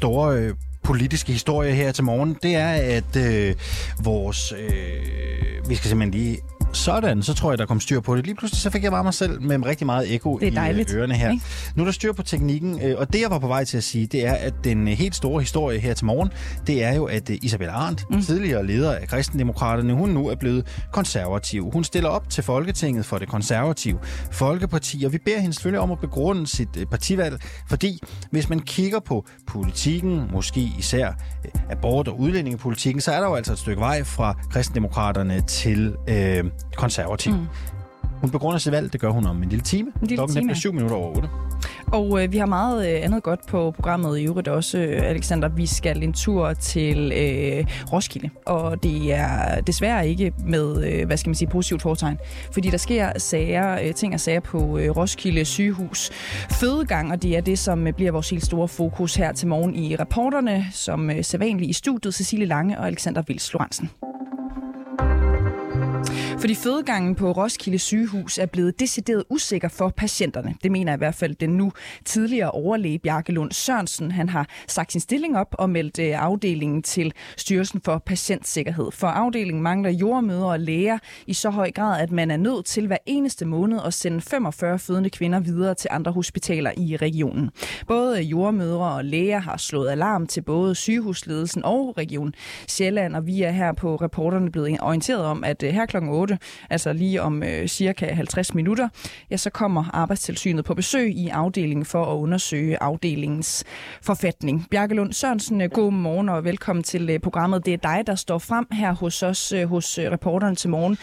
Store øh, politiske historie her til morgen, det er, at øh, vores... Øh, vi skal simpelthen lige sådan, så tror jeg, der kom styr på det. Lige pludselig så fik jeg bare mig selv med rigtig meget ekko Det er i dejligt, øh, ørerne her. ikke? Nu er der styr på teknikken, øh, og det jeg var på vej til at sige, det er, at den øh, helt store historie her til morgen, det er jo, at øh, Isabel Arndt, mm. tidligere leder af Kristendemokraterne, hun nu er blevet konservativ. Hun stiller op til Folketinget for det konservative Folkeparti, og vi beder hende selvfølgelig om at begrunde sit øh, partivalg, fordi hvis man kigger på politikken, måske især øh, abort- og udlændingepolitikken, så er der jo altså et stykke vej fra Kristendemokraterne til øh, konservativ. Mm. Hun begrunder sit valg, det gør hun om en lille time. lille Klokken time, ja. syv minutter over otte. Og øh, vi har meget øh, andet godt på programmet i øvrigt også, øh, Alexander. Vi skal en tur til øh, Roskilde, og det er desværre ikke med, øh, hvad skal man sige, positivt foretegn. Fordi der sker sager, øh, ting og sager på øh, Roskilde sygehus fødegang, og det er det, som øh, bliver vores helt store fokus her til morgen i reporterne, som øh, sædvanligt i studiet, Cecilie Lange og Alexander Vils Lorentzen. Fordi fødegangen på Roskilde sygehus er blevet decideret usikker for patienterne. Det mener i hvert fald den nu tidligere overlæge Bjarke Lund Sørensen. Han har sagt sin stilling op og meldt øh, afdelingen til Styrelsen for Patientsikkerhed. For afdelingen mangler jordmøder og læger i så høj grad, at man er nødt til hver eneste måned at sende 45 fødende kvinder videre til andre hospitaler i regionen. Både jordmødre og læger har slået alarm til både sygehusledelsen og Region Sjælland, og vi er her på reporterne blevet orienteret om, at øh, her kl. 8, altså lige om øh, cirka 50 minutter, ja, så kommer Arbejdstilsynet på besøg i afdelingen for at undersøge afdelingens forfatning. Bjarke Lund Sørensen, øh, god morgen og velkommen til øh, programmet. Det er dig, der står frem her hos os, øh, hos øh, reporterne til morgen.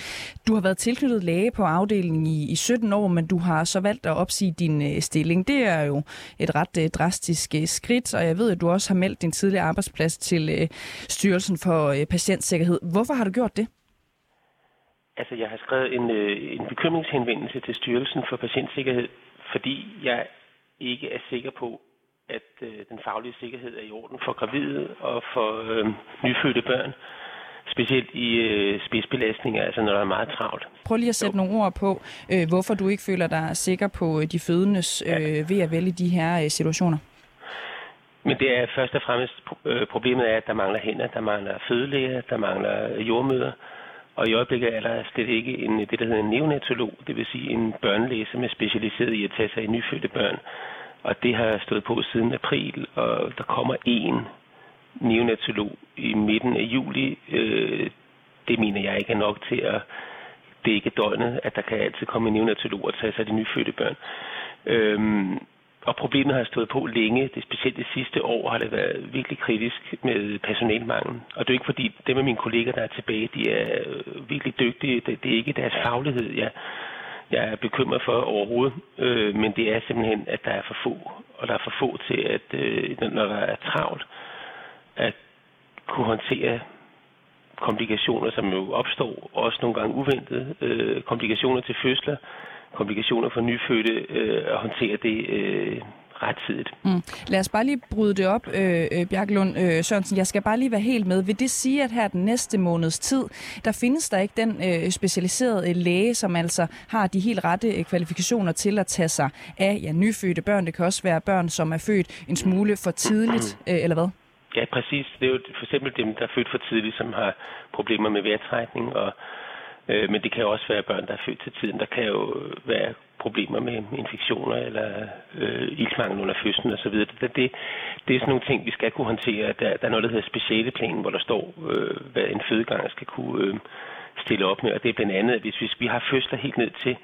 Du har været tilknyttet læge på afdelingen i, i 17 år, men du har så valgt at opsige din øh, stilling. Det er jo et ret øh, drastisk øh, skridt, og jeg ved, at du også har meldt din tidligere arbejdsplads til øh, Styrelsen for øh, Patientsikkerhed. Hvorfor har du gjort det? Altså, jeg har skrevet en, øh, en bekymringshenvendelse til Styrelsen for Patientsikkerhed, fordi jeg ikke er sikker på, at øh, den faglige sikkerhed er i orden for gravide og for øh, nyfødte børn. Specielt i øh, spidsbelastninger, altså når der er meget travlt. Prøv lige at sætte nogle ord på, øh, hvorfor du ikke føler dig sikker på øh, de fødendes øh, ved at vælge de her øh, situationer. Men det er først og fremmest øh, problemet er, at der mangler hænder, der mangler fødelæger, der mangler jordmøder. Og i øjeblikket er der slet ikke en, det, der hedder en neonatolog, det vil sige en børnelæge, som er specialiseret i at tage sig i nyfødte børn. Og det har stået på siden april, og der kommer en neonatolog i midten af juli. Øh, det mener jeg ikke er nok til at det er ikke døgnet, at der kan altid komme en neonatolog og tage sig af de nyfødte børn. Øhm, og problemet har stået på længe. Det specielt det sidste år har det været virkelig kritisk med personalmangel. Og det er ikke fordi, dem af mine kolleger, der er tilbage, de er øh, virkelig dygtige. Det, det er ikke deres faglighed, jeg, jeg er bekymret for overhovedet. Øh, men det er simpelthen, at der er for få. Og der er for få til, at øh, når der er travlt, at kunne håndtere komplikationer, som jo opstår, også nogle gange uventede Øh, komplikationer til fødsler, komplikationer for nyfødte, øh, at håndtere det øh, rettidigt. Mm. Lad os bare lige bryde det op, øh, øh, Bjarke Lund øh, Sørensen. Jeg skal bare lige være helt med. Vil det sige, at her den næste måneds tid, der findes der ikke den øh, specialiserede læge, som altså har de helt rette øh, kvalifikationer til at tage sig af ja, nyfødte børn? Det kan også være børn, som er født en smule for tidligt, øh, eller hvad? Ja, præcis. Det er jo for eksempel dem, der er født for tidligt, som har problemer med vejrtrækning, og, øh, men det kan jo også være børn, der er født til tiden. Der kan jo være problemer med infektioner eller øh, iltmangel under fødslen osv. Det, det, det er sådan nogle ting, vi skal kunne håndtere. Der, der er noget, der hedder specialeplanen, hvor der står, øh, hvad en fødegang skal kunne øh, stille op med. Og det er blandt andet, at hvis, hvis vi har fødsler helt ned til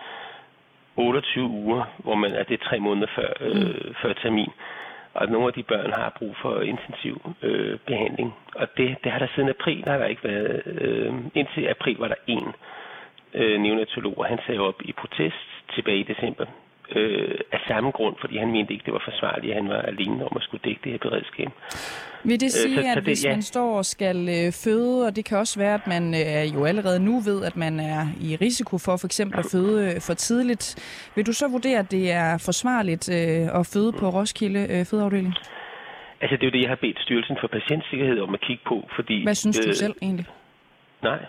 28 uger, hvor man er det tre måneder før, øh, før termin, og nogle af de børn har brug for intensiv øh, behandling. Og det, det har der siden april har der ikke været. Øh, indtil april var der en øh, neonatolog, og han sagde op i protest tilbage i december. Øh, af samme grund, fordi han mente ikke, det var forsvarligt, at han var alene om at skulle dække det her beredskab. Vil det sige, så- så at det- hvis ja. man står og skal øh, føde, og det kan også være, at man øh, jo allerede nu ved, at man er i risiko for for eksempel at føde øh, for tidligt, vil du så vurdere, at det er forsvarligt øh, at føde på Roskilde øh, fødeafdeling? Altså, det er jo det, jeg har bedt Styrelsen for Patientsikkerhed om at kigge på, fordi... Hvad synes du øh, selv egentlig? Nej.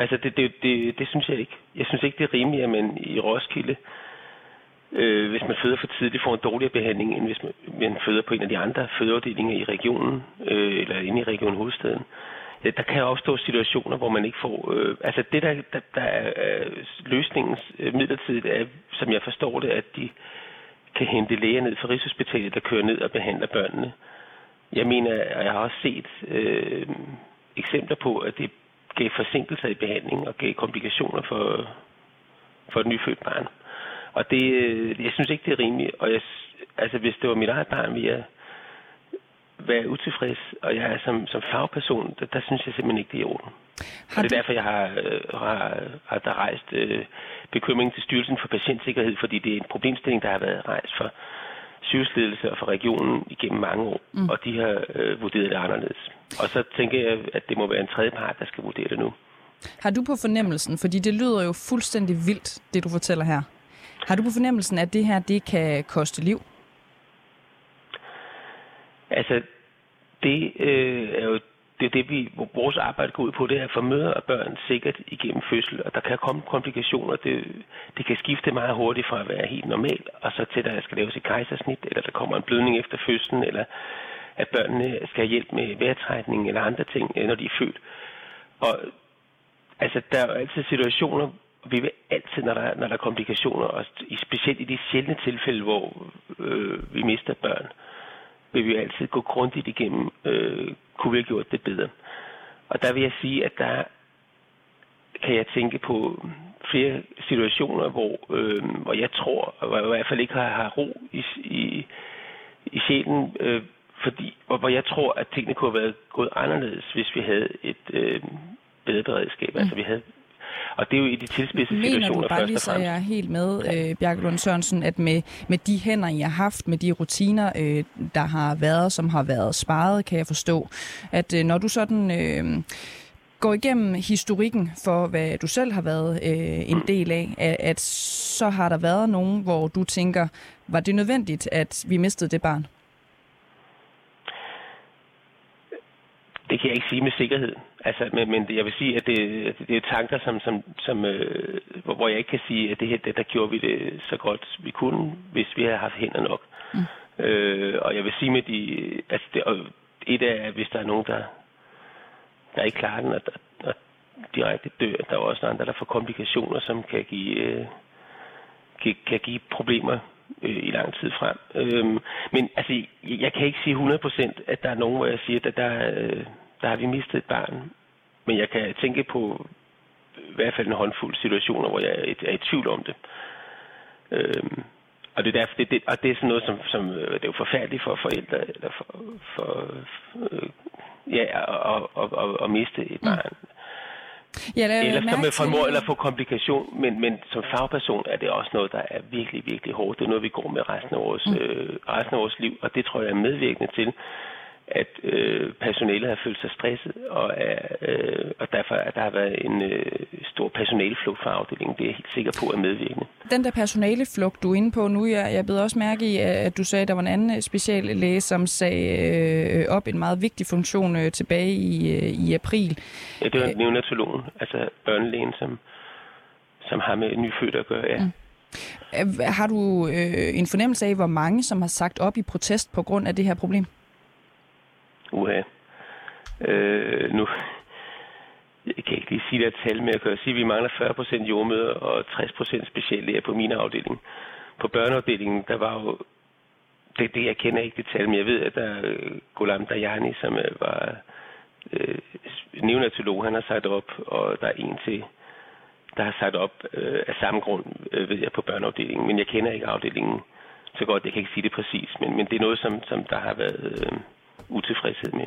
Altså, det, det, det, det synes jeg ikke. Jeg synes ikke, det er rimeligt, at man i Roskilde øh, hvis man føder for tidligt, får en dårligere behandling, end hvis man, man føder på en af de andre fødeafdelinger i regionen, øh, eller inde i regionen hovedstaden. Ja, der kan opstå situationer, hvor man ikke får... Øh, altså det, der, der, der er øh, løsningens øh, midlertidigt, er, som jeg forstår det, at de kan hente læger ned fra Rigshospitalet, der kører ned og behandler børnene. Jeg mener, og jeg har også set øh, eksempler på, at det gav forsinkelser i behandling og gav komplikationer for, for et nyfødt barn. Og det, øh, jeg synes ikke, det er rimeligt. Og jeg, altså, hvis det var mit eget barn, ville jeg være utilfreds. Og jeg er som, som fagperson, der, der synes jeg simpelthen ikke, det er i orden. Har og det er derfor, jeg har, øh, har, har der rejst øh, bekymring til Styrelsen for Patientsikkerhed, fordi det er en problemstilling, der har været rejst for sygehusledelse og for regionen igennem mange år, mm. og de har øh, vurderet det anderledes. Og så tænker jeg, at det må være en tredje part, der skal vurdere det nu. Har du på fornemmelsen, fordi det lyder jo fuldstændig vildt, det du fortæller her, har du på fornemmelsen, at det her det kan koste liv? Altså, det øh, er jo det, er det vi, vores arbejde går ud på, det er at formøde og børn sikkert igennem fødsel, og der kan komme komplikationer. Det, det kan skifte meget hurtigt fra at være helt normal, og så til, at der skal laves et kejsersnit, eller der kommer en blødning efter fødslen, eller at børnene skal have hjælp med vejrtrækning eller andre ting, øh, når de er født. Og altså, der er jo altid situationer, vi vil altid, når der, når der er komplikationer, og specielt i de sjældne tilfælde, hvor øh, vi mister børn, vil vi altid gå grundigt igennem, øh, kunne vi have gjort det bedre. Og der vil jeg sige, at der kan jeg tænke på flere situationer, hvor, øh, hvor jeg tror, og jeg i hvert fald ikke har, har ro i, i, i sjælen, øh, fordi, hvor, hvor jeg tror, at tingene kunne have været gået anderledes, hvis vi havde et øh, bedre beredskab. Mm. Altså vi havde og det er jo i de tilspidsede situationer Mener du bare lige, så jeg er helt med, øh, Bjarke Lund Sørensen, at med, med de hænder, I har haft, med de rutiner, øh, der har været, som har været sparet, kan jeg forstå, at øh, når du sådan... Øh, går igennem historikken for, hvad du selv har været øh, en del af, at, at så har der været nogen, hvor du tænker, var det nødvendigt, at vi mistede det barn? Det kan jeg ikke sige med sikkerhed. Altså, men, men jeg vil sige, at det, det er tanker, som, som, som, øh, hvor jeg ikke kan sige, at det her, det, der gjorde vi det så godt vi kunne, hvis vi havde haft hænder nok. Mm. Øh, og jeg vil sige med de, altså det, og et af, hvis der er nogen, der, der ikke klarer den, og, og direkte dør, der er også andre, der får komplikationer, som kan give, øh, kan, kan give problemer øh, i lang tid frem. Øh, men altså, jeg kan ikke sige 100% at der er nogen, hvor jeg siger, at der, øh, der har vi mistet et barn. Men jeg kan tænke på i hvert fald en håndfuld situationer, hvor jeg er i tvivl om det. Øhm, og det er derfor, det, det, og det er sådan noget, som, som øh, det er jo forfærdeligt for forældre, eller for, for øh, ja, at, at, at, at miste et mm. barn. Mm. Ja, eller som med formår eller få komplikation, men, men som fagperson er det også noget, der er virkelig, virkelig hårdt. Det er noget, vi går med resten af vores, mm. øh, resten af vores liv, og det tror jeg er medvirkende til, at øh, personalet har følt sig stresset, og, er, øh, og derfor at der har været en øh, stor personaleflugt fra afdelingen. Det er jeg helt sikker på er medvirkende. Den der personaleflugt, du er inde på nu, jeg, jeg bed også mærke i, at du sagde, at der var en anden speciallæge, som sagde øh, op en meget vigtig funktion øh, tilbage i, øh, i april. Ja, det var øh, neonatologen, altså børnelægen, som, som har med nyfødte at gøre, ja. Mm. Har du øh, en fornemmelse af, hvor mange, som har sagt op i protest på grund af det her problem? Uha. Øh, nu, jeg kan ikke lige sige det tal, men jeg kan sige, at vi mangler 40% jordmøder og 60% speciallæger på min afdeling. På børneafdelingen, der var jo, det, det jeg kender ikke det tal, men jeg ved, at der er Golam Dajani, som øh, var øh, neonatolog, han har sagt op, og der er en til, der har sagt op øh, af samme grund, øh, ved jeg, på børneafdelingen. Men jeg kender ikke afdelingen så godt, jeg kan ikke sige det præcis, men, men det er noget, som, som der har været... Øh, utilfredshed med.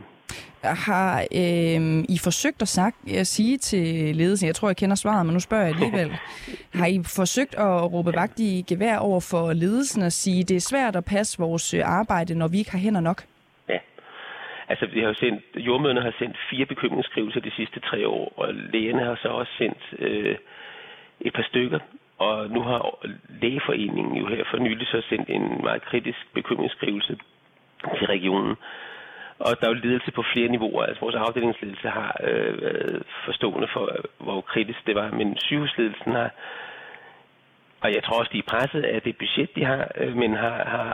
Har øh, I forsøgt at, sagt, at sige til ledelsen, jeg tror, jeg kender svaret, men nu spørger jeg alligevel, har I forsøgt at råbe vagt i gevær over for ledelsen og sige, det er svært at passe vores arbejde, når vi ikke har hænder nok? Ja. Altså, vi har jo sendt, jordmøderne har sendt fire bekymringsskrivelser de sidste tre år, og lægerne har så også sendt øh, et par stykker. Og nu har lægeforeningen jo her for nylig så sendt en meget kritisk bekymringsskrivelse til regionen, og der er jo ledelse på flere niveauer. Altså vores afdelingsledelse har øh, været forstående for, hvor kritisk det var. Men sygehusledelsen har og jeg tror også, de er presset af det budget, de har, øh, men har, har,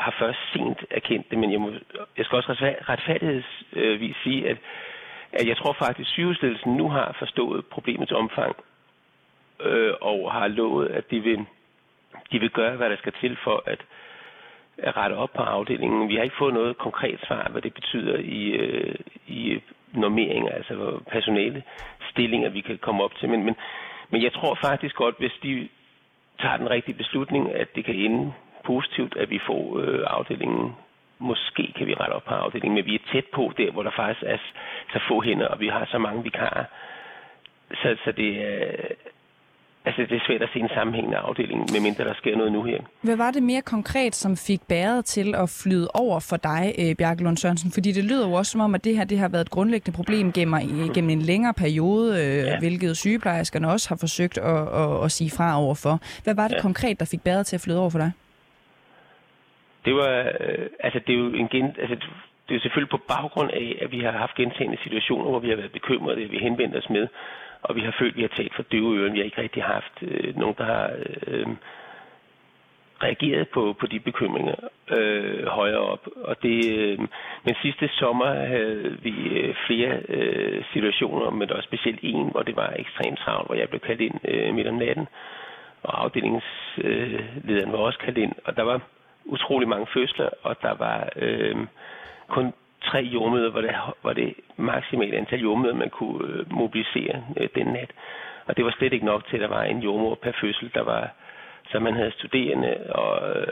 har først sent erkendt det. Men jeg, må, jeg skal også retfærdighedsvis sige, at, at jeg tror faktisk, at sygehusledelsen nu har forstået problemets omfang, øh, og har lovet, at de vil, de vil gøre, hvad der skal til for at, at rette op på afdelingen. Vi har ikke fået noget konkret svar, hvad det betyder i, øh, i normeringer, altså personale stillinger, vi kan komme op til. Men, men, men jeg tror faktisk godt, hvis de tager den rigtige beslutning, at det kan ende positivt, at vi får øh, afdelingen. Måske kan vi rette op på afdelingen, men vi er tæt på der, hvor der faktisk er så få hænder, og vi har så mange vikarer. Så, så det, Altså, det er svært at se en sammenhængende afdeling, medmindre der sker noget nu her. Hvad var det mere konkret, som fik bæret til at flyde over for dig, øh, Bjarke Lund Sørensen? Fordi det lyder jo også som om, at det her det har været et grundlæggende problem gennem, gennem en længere periode, øh, ja. hvilket sygeplejerskerne også har forsøgt at, at, at sige fra overfor. Hvad var det ja. konkret, der fik bæret til at flyde over for dig? Det var, øh, altså det er jo en gen, altså det er jo selvfølgelig på baggrund af, at vi har haft gentagende situationer, hvor vi har været bekymrede, at vi henvendt os med og vi har følt, at vi har talt for døve ører, Vi har ikke rigtig haft øh, nogen, der har øh, reageret på, på de bekymringer øh, højere op. Og det, øh, men sidste sommer havde vi øh, flere øh, situationer, men der var specielt en, hvor det var ekstremt travlt, hvor jeg blev kaldt ind øh, midt om natten, og afdelingslederen øh, var også kaldt ind, og der var utrolig mange fødsler, og der var øh, kun tre jordmøder, hvor det var det maksimale antal jordmøder, man kunne øh, mobilisere øh, den nat. Og det var slet ikke nok til, at der var en jordmor per fødsel, der var, så man havde studerende og, øh,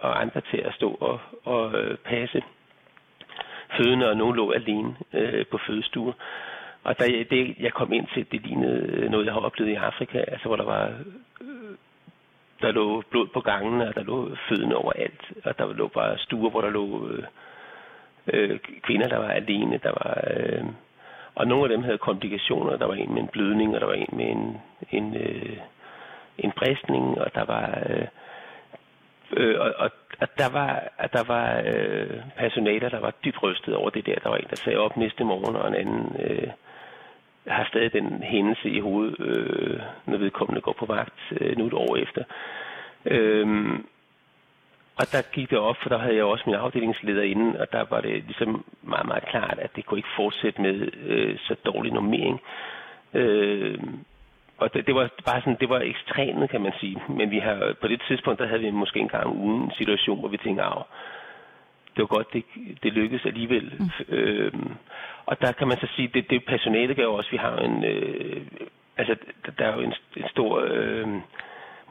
og andre til at stå og, og øh, passe fødende, og nogen lå alene øh, på fødestuer. Og da jeg, det, jeg kom ind til, det lignede øh, noget, jeg har oplevet i Afrika, altså hvor der var øh, der lå blod på gangene, og der lå fødende overalt, og der lå bare stuer, hvor der lå øh, øh, kvinder, der var alene. Der var, øh, og nogle af dem havde komplikationer. Der var en med en blødning, og der var en med en, en, øh, en bristning, og der var... Øh, øh, og, og, at der var, at der var øh, personaler, der var dybt rystet over det der. Der var en, der sagde op næste morgen, og en anden øh, har stadig den hændelse i hovedet, øh, når vedkommende går på vagt øh, nu et år efter. Øh, og der gik det op, for der havde jeg også min afdelingsleder inde, og der var det ligesom meget, meget klart, at det kunne ikke fortsætte med øh, så dårlig normering. Øh, og det, det var bare sådan, det var ekstremt, kan man sige. Men vi har, på det tidspunkt, der havde vi måske engang ugen en situation, hvor vi tænkte, at det var godt, det, det lykkedes alligevel. Mm. Øh, og der kan man så sige, det, det personale gør også, vi har en, øh, altså der er jo en, en stor... Øh,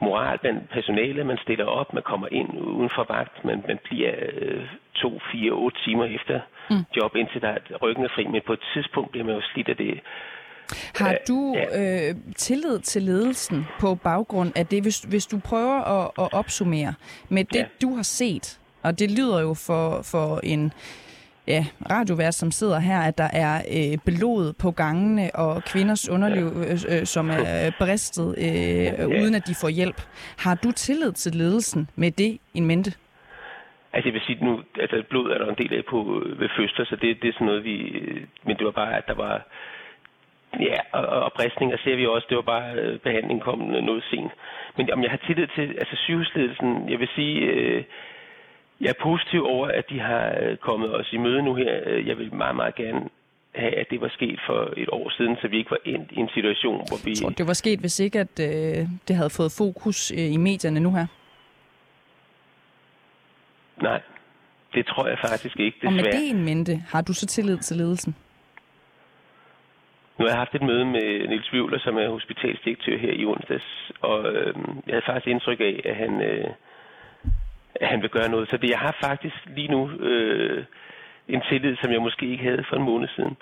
moral blandt personale. Man stiller op, man kommer ind uden for vagt, man, man bliver øh, to, fire, otte timer efter mm. job, indtil der er ryggen er fri. Men på et tidspunkt bliver man jo slidt af det. Har du øh, tillid til ledelsen på baggrund af det, hvis, hvis du prøver at, at opsummere med det, ja. du har set, og det lyder jo for, for en ja, radiovært, som sidder her, at der er øh, blod på gangene og kvinders underliv, øh, øh, som er bristet, øh, ja. uden at de får hjælp. Har du tillid til ledelsen med det in mente? Altså jeg vil sige nu, altså blod er der en del af på ved fødsler, så det, det er sådan noget vi, men det var bare, at der var, ja, og, og bristninger ser vi også, det var bare, øh, behandlingen kom noget sent. Men om jeg har tillid til, altså sygehusledelsen, jeg vil sige, øh, jeg er positiv over, at de har øh, kommet os i møde nu her. Øh, jeg vil meget, meget gerne have, at det var sket for et år siden, så vi ikke var endt i en situation, hvor vi... Jeg tror, det var sket, hvis ikke at, øh, det havde fået fokus øh, i medierne nu her? Nej, det tror jeg faktisk ikke, desværre. Og med det en mente, har du så tillid til ledelsen? Nu har jeg haft et møde med Nils Vivler, som er hospitalsdirektør her i onsdags, og øh, jeg havde faktisk indtryk af, at han... Øh, at han vil gøre noget. Så det, jeg har faktisk lige nu øh, en tillid, som jeg måske ikke havde for en måned siden.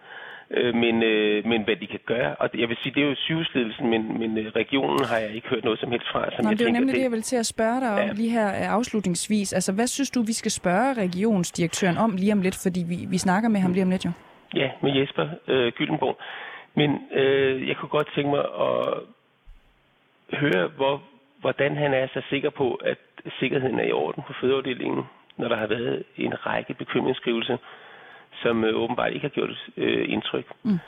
Øh, men, øh, men hvad de kan gøre, og jeg vil sige, det er jo sygehusledelsen, men, men øh, regionen har jeg ikke hørt noget som helst fra. Som Nå, jeg det er jo nemlig det, det, jeg vil til at spørge dig om ja. lige her øh, afslutningsvis. Altså, hvad synes du, vi skal spørge regionsdirektøren om lige om lidt, fordi vi, vi snakker med ham lige om lidt jo? Ja, med Jesper øh, Gyldenborg. Men øh, jeg kunne godt tænke mig at høre, hvor, hvordan han er så sikker på, at sikkerheden er i orden på fødeafdelingen, når der har været en række bekymringsskrivelser, som øh, åbenbart ikke har gjort øh, indtryk. Mm.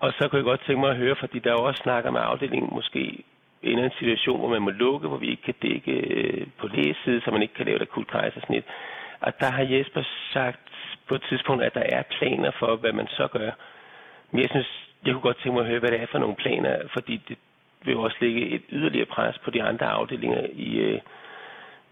Og så kunne jeg godt tænke mig at høre, fordi der også snakker med afdelingen måske ender en situation, hvor man må lukke, hvor vi ikke kan dække øh, på lægeside, så man ikke kan lave et akut kejsersnit. Og der har Jesper sagt på et tidspunkt, at der er planer for, hvad man så gør. Men jeg synes, jeg kunne godt tænke mig at høre, hvad det er for nogle planer, fordi det vil jo også lægge et yderligere pres på de andre afdelinger i, øh,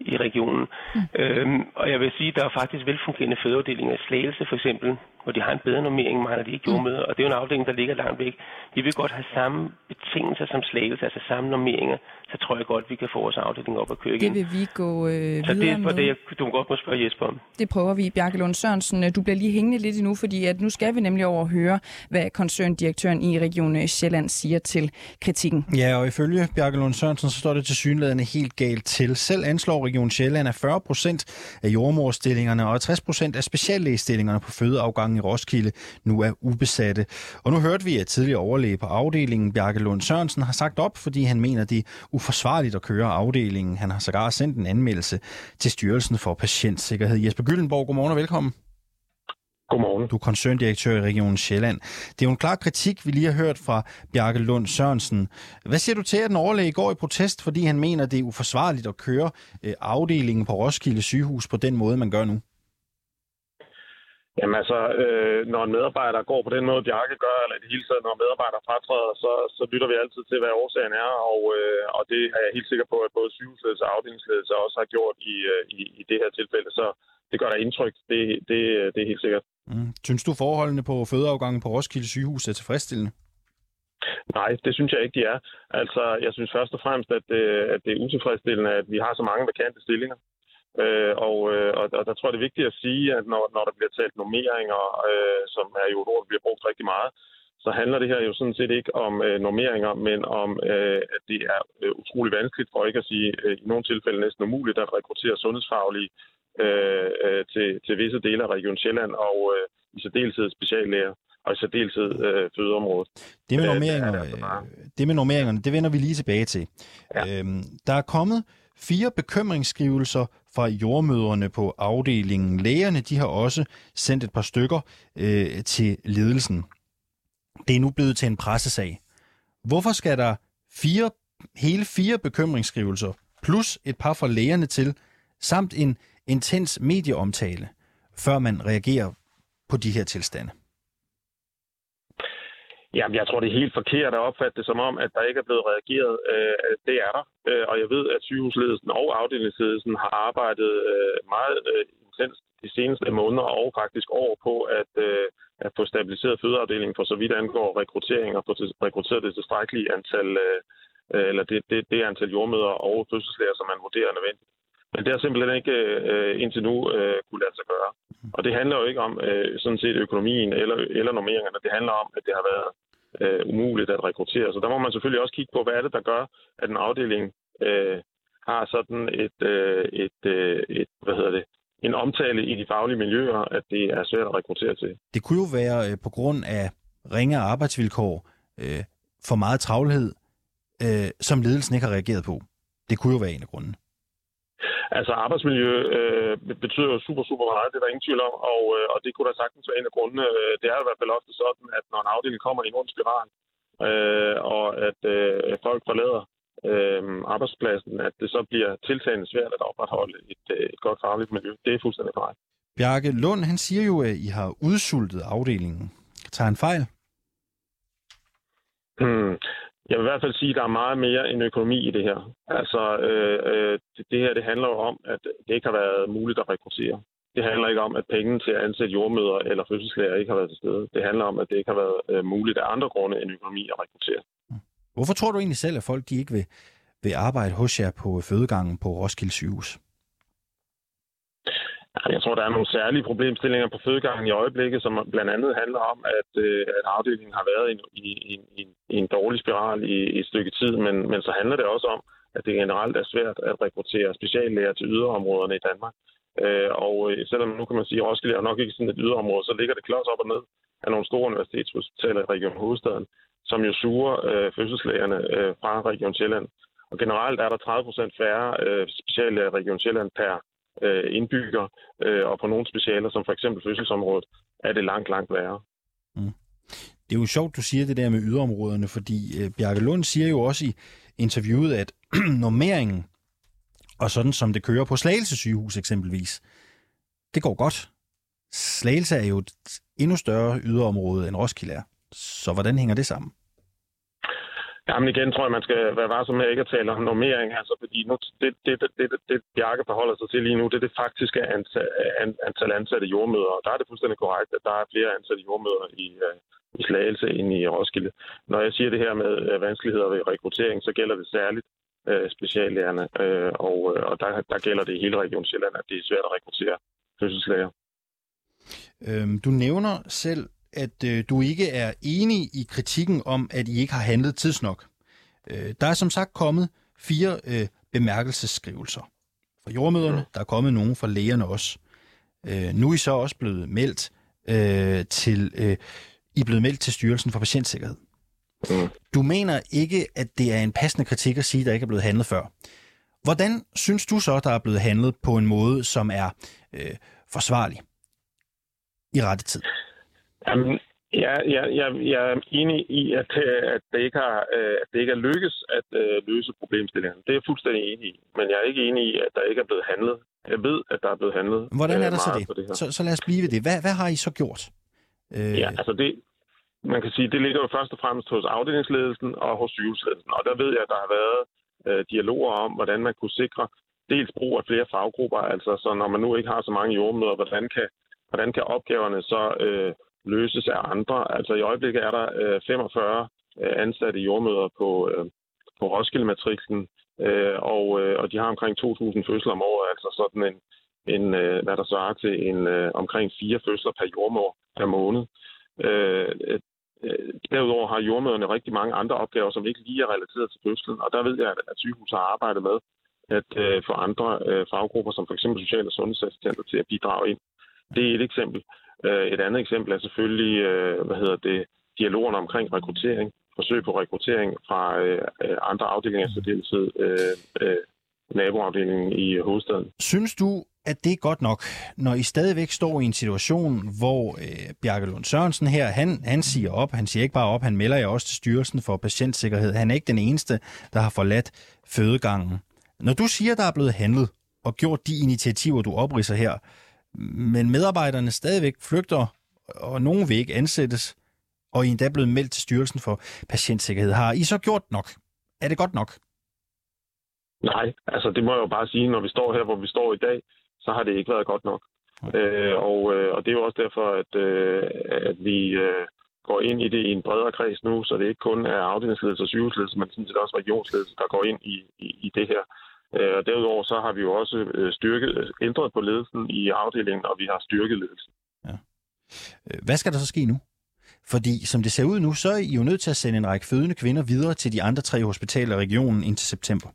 i regionen. Mm. Øhm, og jeg vil sige, at der er faktisk velfungerende fødeafdelinger i Slagelse for eksempel, hvor de har en bedre normering, mangler de ikke jordmøder, mm. og det er jo en afdeling, der ligger langt væk. De vil godt have samme betingelser som Slagelse, altså samme normeringer, så tror jeg godt, vi kan få vores afdeling op at køre igen. Det vil vi gå øh, videre Så det er det, jeg, du godt må spørge Jesper om. Det prøver vi. Bjarke Lund Sørensen, du bliver lige hængende lidt endnu, fordi at nu skal vi nemlig over høre, hvad koncerndirektøren i Region Sjælland siger til kritikken. Ja, og ifølge Bjarke Lund Sørensen, så står det til synlædende helt galt til. Selv anslår Region Sjælland, at 40 procent af jordmorstillingerne og 60 procent af speciallægestillingerne på fødeafgangen i Roskilde nu er ubesatte. Og nu hørte vi, at tidligere overlæge på afdelingen, Bjarke Lund Sørensen, har sagt op, fordi han mener, det er uforsvarligt at køre afdelingen. Han har sågar sendt en anmeldelse til Styrelsen for Patientsikkerhed. Jesper Gyllenborg, godmorgen og velkommen. Godmorgen. Du er koncerndirektør i Region Sjælland. Det er jo en klar kritik, vi lige har hørt fra Bjarke Lund Sørensen. Hvad siger du til, at den overlæge går i protest, fordi han mener, det er uforsvarligt at køre øh, afdelingen på Roskilde sygehus på den måde, man gør nu? Jamen altså, øh, når en medarbejder går på den måde, Bjarke gør, eller i det hele taget, når medarbejdere fratræder, så, så lytter vi altid til, hvad årsagen er, og, øh, og det er jeg helt sikker på, at både sygehusledelse og afdelingsledelse også har gjort i, øh, i, i det her tilfælde. Så det gør der indtryk, det, det, det er helt sikkert. Mm. Synes du, forholdene på fødeafgangen på Roskilde sygehus er tilfredsstillende? Nej, det synes jeg ikke, de er. Altså, jeg synes først og fremmest, at, øh, at det er utilfredsstillende, at vi har så mange vakante stillinger. Øh, og, øh, og, og der tror jeg, det er vigtigt at sige, at når, når der bliver talt normeringer, øh, som er jo et ord, der bliver brugt rigtig meget, så handler det her jo sådan set ikke om øh, normeringer, men om, øh, at det er øh, utrolig vanskeligt, for ikke at sige øh, i nogle tilfælde næsten umuligt, at rekruttere sundhedsfaglige øh, øh, til, til visse dele af Region Sjælland, og øh, i særdeleshed speciallæger og i særdeleshed øh, fødeområdet. Det med, normeringer, det, altså det med normeringerne, det vender vi lige tilbage til. Ja. Øhm, der er kommet fire bekymringsskrivelser fra jordmøderne på afdelingen. Lægerne de har også sendt et par stykker øh, til ledelsen. Det er nu blevet til en pressesag. Hvorfor skal der fire, hele fire bekymringsskrivelser plus et par fra lægerne til, samt en intens medieomtale, før man reagerer på de her tilstande? Jamen, jeg tror, det er helt forkert at opfatte det som om, at der ikke er blevet reageret. Øh, det er der. Øh, og jeg ved, at sygehusledelsen og afdelingsledelsen har arbejdet øh, meget øh, intens de seneste måneder og faktisk år på at, øh, at få stabiliseret fødeafdelingen for så vidt angår rekruttering og få rekrutteret det tilstrækkelige antal, øh, øh, eller det, det, det antal jordmøder og fødselslæger, som man vurderer er nødvendigt. Men det har simpelthen ikke øh, indtil nu øh, kunne lade sig gøre. Og det handler jo ikke om øh, sådan set økonomien eller, eller normeringerne. Det handler om, at det har været øh, umuligt at rekruttere. Så der må man selvfølgelig også kigge på, hvad er det, der gør, at en afdeling øh, har sådan et, øh, et, øh, et, hvad hedder det, en omtale i de faglige miljøer, at det er svært at rekruttere til. Det kunne jo være øh, på grund af ringe arbejdsvilkår, øh, for meget travlhed, øh, som ledelsen ikke har reageret på. Det kunne jo være en af grundene. Altså arbejdsmiljø øh, betyder jo super, super meget, det er der ingen tvivl om, og, øh, og det kunne da sagtens være en af grundene. Øh, det er i hvert fald ofte sådan, at når en afdeling kommer i en ond spiral, øh, og at øh, folk forlader øh, arbejdspladsen, at det så bliver tiltagende svært at opretholde et, øh, et godt fagligt miljø. Det er fuldstændig korrekt. Bjarke Lund, han siger jo, at I har udsultet afdelingen. Tager han fejl? Hmm. Jeg vil i hvert fald sige, at der er meget mere end økonomi i det her. Altså, øh, øh, det, det her det handler jo om, at det ikke har været muligt at rekruttere. Det handler ikke om, at pengene til at ansætte jordmøder eller fødselslæger ikke har været til stede. Det handler om, at det ikke har været øh, muligt af andre grunde end økonomi at rekruttere. Hvorfor tror du egentlig selv, at folk de ikke vil, vil arbejde hos jer på fødegangen på Roskilde sygehus? Altså, jeg tror, der er nogle særlige problemstillinger på fødegangen i øjeblikket, som blandt andet handler om, at, øh, at afdelingen har været i, i, i, i en dårlig spiral i, i et stykke tid, men, men så handler det også om, at det generelt er svært at rekruttere speciallæger til yderområderne i Danmark. Øh, og øh, selvom nu kan man sige, at Roskilde er nok ikke sådan et yderområde, så ligger det klods op og ned af nogle store universitetshospitaler i Region Hovedstaden, som jo suger øh, fødselslægerne øh, fra Region Sjælland. Og generelt er der 30 procent færre øh, speciallæger i Region Sjælland per øh, indbygger, øh, og på nogle specialer, som for eksempel fødselsområdet, er det langt, langt værre. Mm. Det er jo sjovt, du siger det der med yderområderne, fordi øh, Bjarke Lund siger jo også i interviewet, at normeringen, og sådan som det kører på Slagelse sygehus eksempelvis, det går godt. Slagelse er jo et endnu større yderområde end Roskilde er. Så hvordan hænger det sammen? Jamen igen tror jeg, man skal være varsom med ikke at tale om normering, altså fordi nu, det, det, det, det, det Bjarke forholder sig til lige nu, det er det faktiske antal, antal ansatte jordmøder, og der er det fuldstændig korrekt, at der er flere ansatte jordmøder i, øh, i Slagelse end i Roskilde. Når jeg siger det her med øh, vanskeligheder ved rekruttering, så gælder det særligt øh, speciallærerne, øh, og, øh, og der, der gælder det i hele Region Sjælland, at det er svært at rekruttere fødselslæger. Øhm, du nævner selv at øh, du ikke er enig i kritikken om, at I ikke har handlet tidsnok. Øh, der er som sagt kommet fire øh, bemærkelsesskrivelser fra jordmøderne. Der er kommet nogen fra lægerne også. Øh, nu er I så også blevet meldt øh, til øh, I er blevet meldt til Styrelsen for Patientsikkerhed. Du mener ikke, at det er en passende kritik at sige, at der ikke er blevet handlet før. Hvordan synes du så, der er blevet handlet på en måde, som er øh, forsvarlig i rette tid? Jamen, ja, ja, ja, jeg er enig i, at, at, det ikke har, øh, at det ikke er lykkes at uh, løse problemstillingen. Det er jeg fuldstændig enig i. Men jeg er ikke enig i, at der ikke er blevet handlet. Jeg ved, at der er blevet handlet. Hvordan er øh, der så det? det så, så lad os blive ved det. Hvad, hvad har I så gjort? Øh... Ja, altså det, man kan sige, det ligger jo først og fremmest hos afdelingsledelsen og hos sygehusledelsen. Og der ved jeg, at der har været øh, dialoger om, hvordan man kunne sikre dels brug af flere faggrupper, altså så når man nu ikke har så mange jordmøder, hvordan kan, hvordan kan opgaverne så øh, løses af andre. Altså i øjeblikket er der øh, 45 øh, ansatte jordmøder på, øh, på Roskilde-matriksen, øh, og, øh, og de har omkring 2.000 fødsler om året, altså sådan en, en øh, hvad der svarer til en øh, omkring fire fødsler per jordmor per måned. Øh, øh, derudover har jordmøderne rigtig mange andre opgaver, som ikke lige er relateret til fødslen, og der ved jeg, at sygehuset har arbejdet med at øh, få andre øh, faggrupper, som f.eks. social- og sundhedsassistenter, til at bidrage ind. Det er et eksempel. Øh, et andet eksempel er selvfølgelig, øh, hvad hedder det, dialogerne omkring rekruttering, forsøg på rekruttering fra øh, andre afdelinger, så deltid naboafdelingen i hovedstaden. Synes du, at det er godt nok, når I stadigvæk står i en situation, hvor øh, Bjarke Lund Sørensen her, han, han siger op, han siger ikke bare op, han melder jer også til Styrelsen for Patientsikkerhed. Han er ikke den eneste, der har forladt fødegangen. Når du siger, der er blevet handlet og gjort de initiativer, du opridser her, men medarbejderne stadigvæk flygter, og nogen vil ikke ansættes, og I endda blevet meldt til Styrelsen for Patientsikkerhed. Har I så gjort nok? Er det godt nok? Nej, altså det må jeg jo bare sige, når vi står her, hvor vi står i dag, så har det ikke været godt nok. Okay. Øh, og, øh, og det er jo også derfor, at, øh, at vi øh, går ind i det i en bredere kreds nu, så det ikke kun er afdelingsledelse og sygehusledelse, men sådan set også regionsledelse, der går ind i, i, i det her. Øh, og derudover så har vi jo også øh, styrket, ændret på ledelsen i afdelingen, og vi har styrket ledelsen. Ja. Øh, hvad skal der så ske nu? Fordi som det ser ud nu, så er I jo nødt til at sende en række fødende kvinder videre til de andre tre hospitaler i regionen indtil september.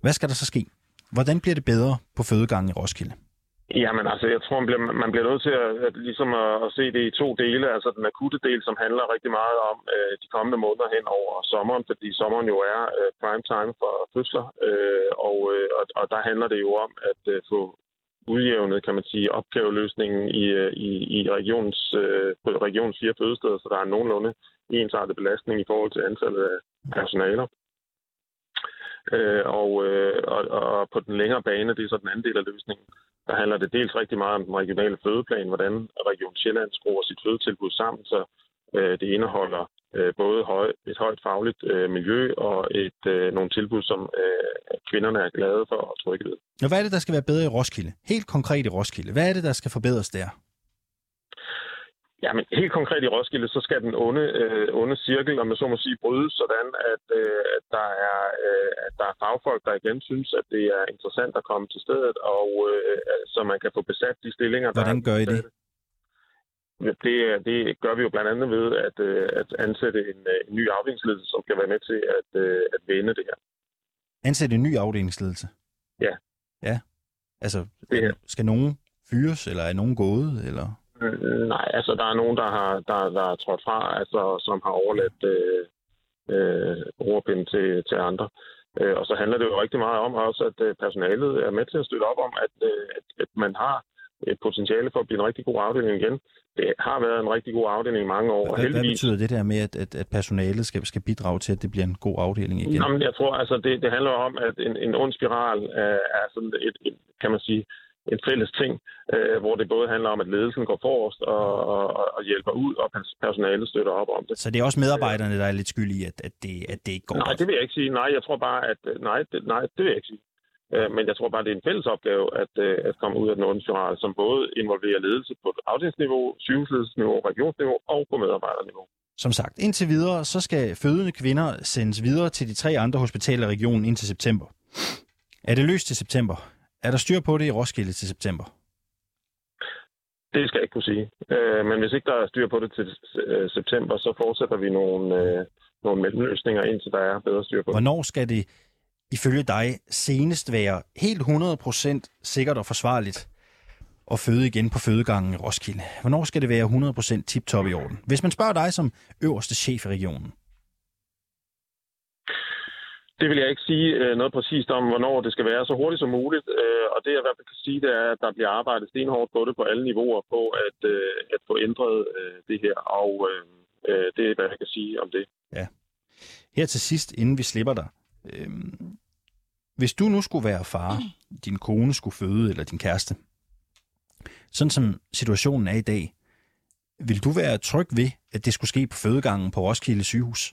Hvad skal der så ske? Hvordan bliver det bedre på fødegangen i Roskilde? Jamen altså, jeg tror, man bliver, man bliver nødt til at, at, ligesom at, at se det i to dele. Altså den akutte del, som handler rigtig meget om øh, de kommende måneder hen over sommeren, fordi sommeren jo er øh, prime time for fødsler. Øh, og, øh, og, og der handler det jo om at øh, få udjævnet, kan man sige, opgaveløsningen i, øh, i, i regionens, øh, regionens fire fødesteder, så der er nogenlunde ensartet belastning i forhold til antallet af personaler. Øh, og, øh, og, og på den længere bane, det er så den anden del af løsningen, der handler det dels rigtig meget om den regionale fødeplan, hvordan Region Sjælland skruer sit fødetilbud sammen, så øh, det indeholder øh, både høj, et højt fagligt øh, miljø og et øh, nogle tilbud, som øh, kvinderne er glade for og trygge ved. Og hvad er det, der skal være bedre i Roskilde? Helt konkret i Roskilde. Hvad er det, der skal forbedres der? Ja, men helt konkret i Roskilde, så skal den onde, øh, onde cirkel, om man så må sige, brydes, sådan at, øh, at, der er, øh, at der er fagfolk, der igen synes, at det er interessant at komme til stedet, og øh, så man kan få besat de stillinger. Hvordan gør I det? Det, det gør vi jo blandt andet ved at, øh, at ansætte en, øh, en ny afdelingsledelse, som kan være med til at, øh, at vende det her. Ansætte en ny afdelingsledelse? Ja. Ja. Altså, det skal nogen fyres, eller er nogen gået, eller? Øh, nej, altså der er nogen, der har der, der er trådt fra, altså som har overladt øh, øh, ordbind til, til andre. Øh, og så handler det jo rigtig meget om også, at øh, personalet er med til at støtte op om, at, øh, at, at man har et potentiale for at blive en rigtig god afdeling igen. Det har været en rigtig god afdeling i mange år. Hvad, hvad betyder det der med, at, at, at personalet skal, skal bidrage til, at det bliver en god afdeling igen? Jamen, jeg tror, altså, det, det handler om, at en, en ond spiral er, er sådan et, et, kan man sige, en fælles ting, øh, hvor det både handler om, at ledelsen går forrest og, og, og hjælper ud, og personalet støtter op om det. Så det er også medarbejderne, der er lidt skyld i, at, at, det, at det ikke går Nej, godt? det vil jeg ikke sige. Nej, jeg tror bare, at nej, det, nej, det vil jeg ikke sige. Øh, men jeg tror bare, det er en fælles opgave at, øh, at komme ud af den onde spiral, som både involverer ledelse på afdelingsniveau, sygehusledelsesniveau, regionsniveau og på medarbejderniveau. Som sagt, indtil videre, så skal fødende kvinder sendes videre til de tre andre hospitaler i regionen indtil september. Er det løst til september? Er der styr på det i Roskilde til september? Det skal jeg ikke kunne sige. Øh, men hvis ikke der er styr på det til øh, september, så fortsætter vi nogle, øh, nogle mellemløsninger, indtil der er bedre styr på det. Hvornår skal det ifølge dig senest være helt 100% sikkert og forsvarligt at føde igen på fødegangen i Roskilde? Hvornår skal det være 100% tip-top i orden? Hvis man spørger dig som øverste chef i regionen. Det vil jeg ikke sige øh, noget præcist om, hvornår det skal være så hurtigt som muligt. Øh, og det jeg i hvert fald kan sige, det er, at der bliver arbejdet stenhårdt på det på alle niveauer på at, øh, at få ændret det her. Og det er, hvad jeg kan sige om det. Ja. Her til sidst, inden vi slipper dig. Øh, hvis du nu skulle være far, din kone skulle føde, eller din kæreste, sådan som situationen er i dag, vil du være tryg ved, at det skulle ske på fødegangen på Roskilde sygehus?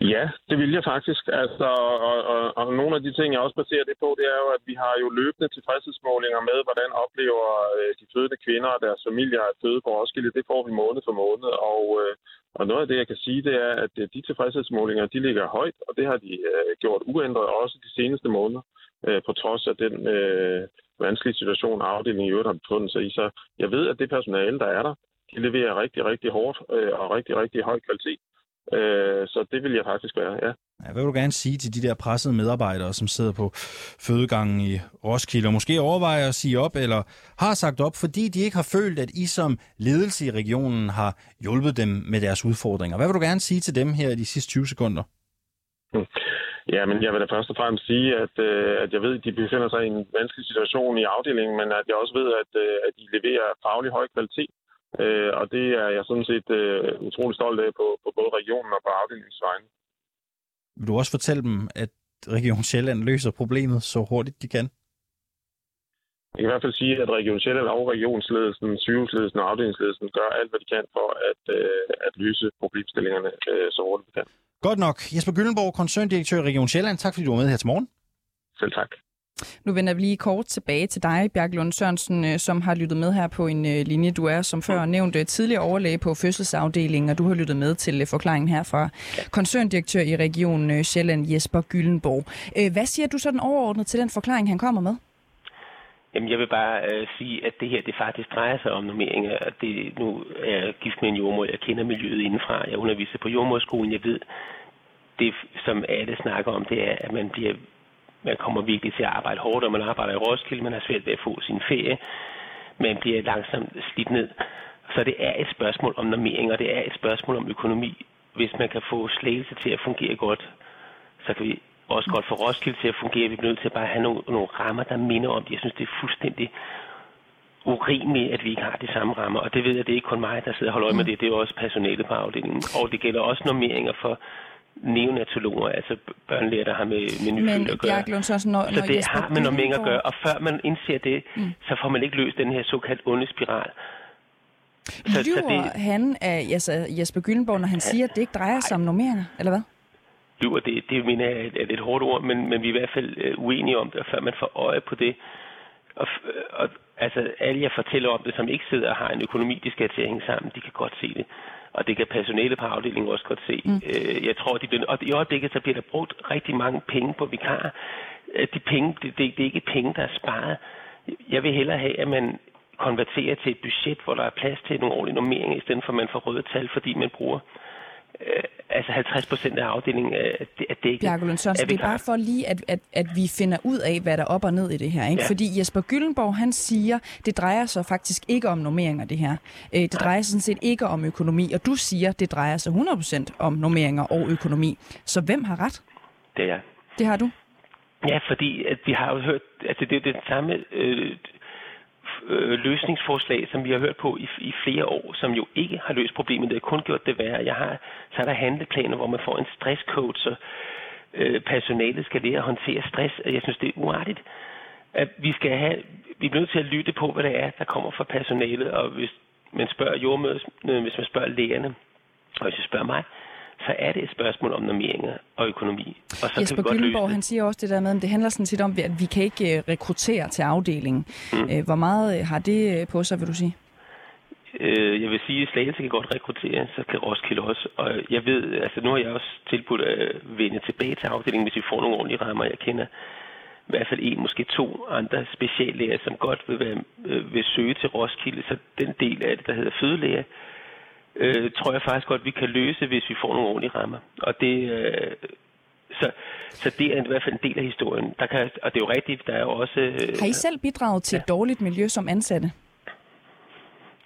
Ja, det vil jeg faktisk. Altså, og, og, og nogle af de ting, jeg også baserer det på, det er jo, at vi har jo løbende tilfredshedsmålinger med, hvordan oplever øh, de fødende kvinder og deres familier at føde på Roskilde. Det får vi måned for måned. Og, øh, og noget af det, jeg kan sige, det er, at øh, de tilfredshedsmålinger, de ligger højt, og det har de øh, gjort uændret også de seneste måneder, øh, på trods af den øh, vanskelige situation, afdelingen i øvrigt har befundet sig i. Så jeg ved, at det personale, der er der, de leverer rigtig, rigtig hårdt øh, og rigtig, rigtig høj kvalitet. Øh, så det vil jeg faktisk være, ja. ja. Hvad vil du gerne sige til de der pressede medarbejdere, som sidder på fødegangen i Roskilde, og måske overvejer at sige op, eller har sagt op, fordi de ikke har følt, at I som ledelse i regionen har hjulpet dem med deres udfordringer? Hvad vil du gerne sige til dem her i de sidste 20 sekunder? Hmm. Ja, men jeg vil da først og fremmest sige, at, øh, at jeg ved, at de befinder sig i en vanskelig situation i afdelingen, men at jeg også ved, at, øh, at de leverer faglig høj kvalitet. Øh, og det er jeg sådan set øh, utrolig stolt af på, på både regionen og på afdelingsvejen. Vil du også fortælle dem, at Region Sjælland løser problemet så hurtigt de kan? Jeg kan i hvert fald sige, at Region Sjælland og regionsledelsen, sygehusledelsen og afdelingsledelsen gør alt, hvad de kan for at, øh, at løse problemstillingerne øh, så hurtigt de kan. Godt nok. Jesper Gyllenborg, koncerndirektør i Region Sjælland. Tak fordi du var med her til morgen. Selv tak. Nu vender vi lige kort tilbage til dig, Bjarke Lund Sørensen, øh, som har lyttet med her på en øh, linje. Du er, som før nævnt, øh, tidligere overlæge på fødselsafdelingen, og du har lyttet med til forklaringen her fra koncerndirektør i regionen Sjælland, Jesper Gyllenborg. Hvad siger du sådan overordnet til den forklaring, han kommer med? Jamen, jeg vil bare øh, sige, at det her det faktisk drejer sig om normeringer. Det, nu er jeg gift med en jordmor, jeg kender miljøet indenfra. Jeg underviser på jordmorskolen. Jeg ved, det som alle snakker om, det er, at man bliver man kommer virkelig til at arbejde hårdt, og man arbejder i Roskilde, man har svært ved at få sin ferie. Man bliver langsomt slidt ned. Så det er et spørgsmål om normering, og det er et spørgsmål om økonomi. Hvis man kan få slagelse til at fungere godt, så kan vi også godt få Roskilde til at fungere. Vi bliver nødt til at bare have nogle, nogle rammer, der minder om det. Jeg synes, det er fuldstændig urimeligt, at vi ikke har de samme rammer. Og det ved jeg, det er ikke kun mig, der sidder og holder øje med det. Det er også personalet på afdelingen. Og det gælder også normeringer for neonatologer, altså børnelæger, der har med, med nyfødte at gøre. Lund, så, når, så det Jesper har med normering at gøre, og før man indser det, mm. så får man ikke løst den her såkaldt onde spiral. Så, Lyver så det, han af altså Jesper Gyllenborg, når han siger, at det ikke drejer sig om normeringer, eller hvad? Lyver, det, det mener jeg er et, et hårdt ord, men, men vi er i hvert fald uh, uenige om det, og før man får øje på det. Og, og altså, alle jeg fortæller om det, som ikke sidder og har en økonomi, de skal til at hænge sammen, de kan godt se det og det kan personale på afdelingen også godt se. Mm. Øh, jeg tror, de bliver, og i øjeblikket så bliver der brugt rigtig mange penge på vikarer. Øh, de penge, det, det, det er ikke penge, der er sparet. Jeg vil hellere have, at man konverterer til et budget, hvor der er plads til nogle ordentlige normeringer, i stedet for at man får røde tal, fordi man bruger øh, altså 50 procent af afdelingen er, er dækket. Bjarke Lund Sørensen, det er bare for lige, at, at, at vi finder ud af, hvad der er op og ned i det her. Ikke? Ja. Fordi Jesper Gyllenborg, han siger, det drejer sig faktisk ikke om normeringer, det her. Øh, det drejer sig sådan set ikke om økonomi, og du siger, det drejer sig 100 procent om normeringer og økonomi. Så hvem har ret? Det er jeg. Det har du? Ja, fordi at vi har jo hørt, altså det er det samme... Øh, øh, løsningsforslag, som vi har hørt på i, i flere år, som jo ikke har løst problemet. Det har kun gjort det værre. Jeg har, så er der handleplaner, hvor man får en stresscoach, så øh, personalet skal lære at håndtere stress. Jeg synes, det er uartigt. At vi, skal have, vi bliver nødt til at lytte på, hvad det er, der kommer fra personalet. Og hvis man spørger jordmødet, øh, hvis man spørger lægerne, og hvis man spørger mig, så er det et spørgsmål om normeringer og økonomi. Og så Jesper Gyllenborg, han siger også det der med, at det handler sådan set om, at vi kan ikke øh, rekruttere til afdelingen. Mm. Øh, hvor meget øh, har det på sig, vil du sige? Jeg vil sige, at Slagelse kan godt rekruttere, så kan Roskilde også. Og jeg ved, altså nu har jeg også tilbudt at vende tilbage til afdelingen, hvis vi får nogle ordentlige rammer. Jeg kender i hvert fald en, måske to andre speciallæger, som godt vil, være, vil søge til Roskilde. Så den del af det, der hedder fødelæger, øh, tror jeg faktisk godt, vi kan løse, hvis vi får nogle ordentlige rammer. Og det, øh, så, så det er i hvert fald en del af historien. Der kan, og det er jo rigtigt, der er jo også... Øh, Har I selv bidraget til ja. et dårligt miljø som ansatte?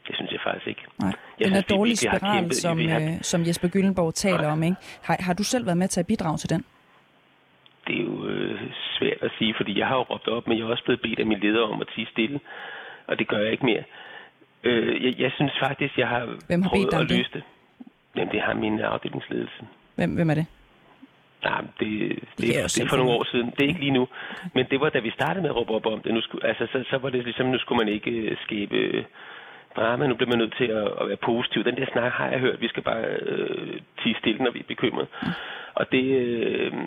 Det synes jeg faktisk ikke. Nej. Jeg den er dårlige spiral, kæmpet, som, har... øh, som Jesper Gyllenborg taler Nej. om. Ikke? Har, har du selv været med til at bidrage til den? Det er jo øh, svært at sige, fordi jeg har jo råbt op, men jeg er også blevet bedt af min leder om at tige stille, og det gør jeg ikke mere. Øh, jeg, jeg synes faktisk, jeg har, hvem har prøvet at løse det? Jamen, det har min afdelingsledelse. Hvem, hvem er det? Nej, det, det, det, det, det er for nogle år siden. Det er ikke lige nu. Men det var, da vi startede med at råbe op om det. Nu skulle, altså, så, så var det ligesom, nu skulle man ikke uh, skabe uh, drama. Nu bliver man nødt til at, at være positiv. Den der snak har jeg hørt. Vi skal bare uh, tige stille, når vi er bekymret. Mm. Og det... Uh,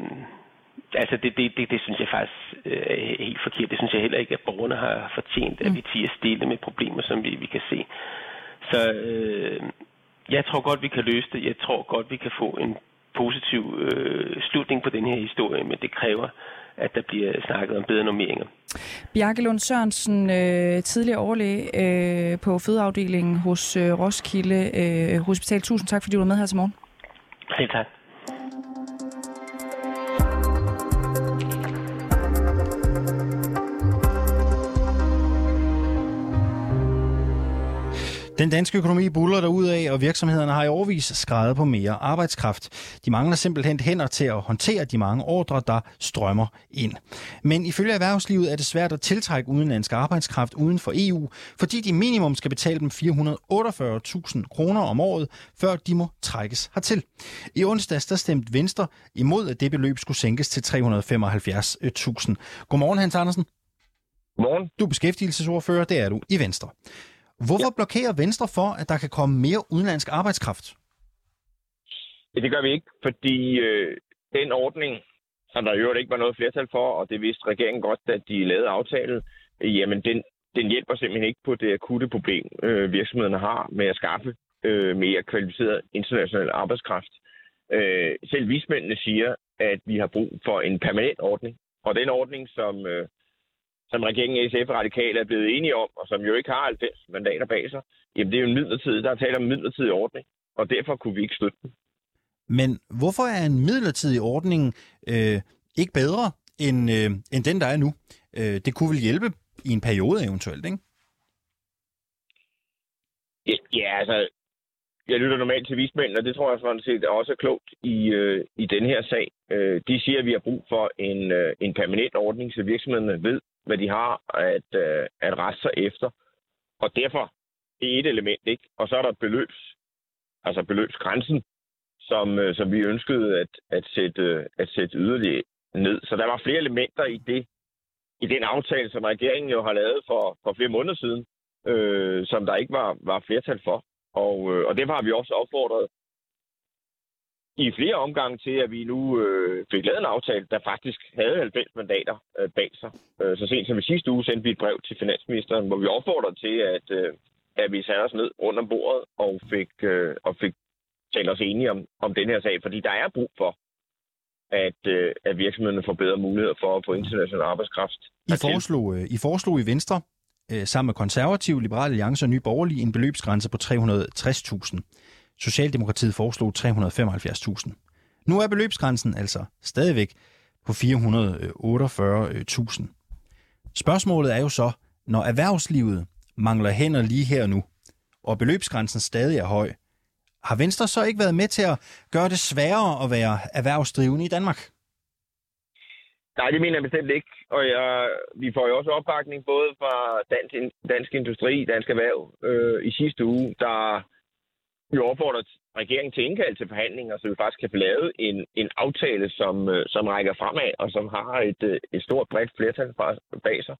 altså det, det, det, det synes jeg faktisk øh, er helt forkert. Det synes jeg heller ikke, at borgerne har fortjent, at vi mm. tiger stille med problemer, som vi, vi kan se. Så øh, jeg tror godt, vi kan løse det. Jeg tror godt, vi kan få en positiv øh, slutning på den her historie, men det kræver, at der bliver snakket om bedre normeringer. Bjarke Lund Sørensen, øh, tidligere overlæge øh, på fødeafdelingen hos øh, Roskilde øh, Hospital. Tusind tak, fordi du var med her til morgen. Helt tak. Den danske økonomi buller af, og virksomhederne har i årvis skrevet på mere arbejdskraft. De mangler simpelthen hænder til at håndtere de mange ordre, der strømmer ind. Men ifølge erhvervslivet er det svært at tiltrække udenlandsk arbejdskraft uden for EU, fordi de minimum skal betale dem 448.000 kroner om året, før de må trækkes hertil. I onsdags der stemte Venstre imod, at det beløb skulle sænkes til 375.000. Godmorgen, Hans Andersen. Godmorgen. Du er beskæftigelsesordfører, det er du i Venstre. Hvorfor ja. blokerer Venstre for, at der kan komme mere udenlandsk arbejdskraft? Ja, det gør vi ikke, fordi øh, den ordning, som der jo ikke var noget flertal for, og det vidste regeringen godt, at de lavede aftalen, øh, jamen den, den hjælper simpelthen ikke på det akutte problem, øh, virksomhederne har med at skaffe øh, mere kvalificeret international arbejdskraft. Øh, selv vismændene siger, at vi har brug for en permanent ordning, og den ordning, som øh, som regeringen SF og Radikale er blevet enige om, og som jo ikke har 90 mandater bag sig, jamen det er jo en midlertidig, der er tale om en midlertidig ordning, og derfor kunne vi ikke støtte den. Men hvorfor er en midlertidig ordning øh, ikke bedre end, øh, end den, der er nu? Øh, det kunne vel hjælpe i en periode eventuelt, ikke? Ja, altså, jeg lytter normalt til vismænd, og det tror jeg sådan set også er klogt i, øh, i den her sag. Øh, de siger, at vi har brug for en, øh, en permanent ordning, så virksomhederne ved, hvad de har at, øh, at rette sig efter. Og derfor, det er et element, ikke? Og så er der beløbs, altså beløbsgrænsen, som, øh, som vi ønskede at, at, sætte, øh, at sætte yderligere ned. Så der var flere elementer i det, i den aftale, som regeringen jo har lavet for, for flere måneder siden, øh, som der ikke var, var flertal for. Og, øh, og det har vi også opfordret i flere omgange til, at vi nu øh, fik lavet en aftale, der faktisk havde 90 mandater øh, bag sig. Øh, så sent som i sidste uge sendte vi et brev til finansministeren, hvor vi opfordrede til, at, øh, at vi satte os ned rundt om bordet og fik, øh, og fik talt os enige om, om den her sag. Fordi der er brug for, at, øh, at virksomhederne får bedre muligheder for at få international arbejdskraft. I foreslog, øh, I foreslog i Venstre, øh, sammen med konservativ, liberale alliance og nye borgerlige, en beløbsgrænse på 360.000. Socialdemokratiet foreslog 375.000. Nu er beløbsgrænsen altså stadigvæk på 448.000. Spørgsmålet er jo så, når erhvervslivet mangler hænder lige her nu, og beløbsgrænsen stadig er høj, har Venstre så ikke været med til at gøre det sværere at være erhvervsdrivende i Danmark? Nej, det mener jeg bestemt ikke. Og jeg, vi får jo også opbakning både fra Dansk, Dansk Industri, Dansk Erhverv øh, i sidste uge, der jo opfordrer regeringen til indkald til forhandlinger, så vi faktisk kan få lavet en, en aftale, som, øh, som rækker fremad, og som har et, øh, et stort bredt flertal bag sig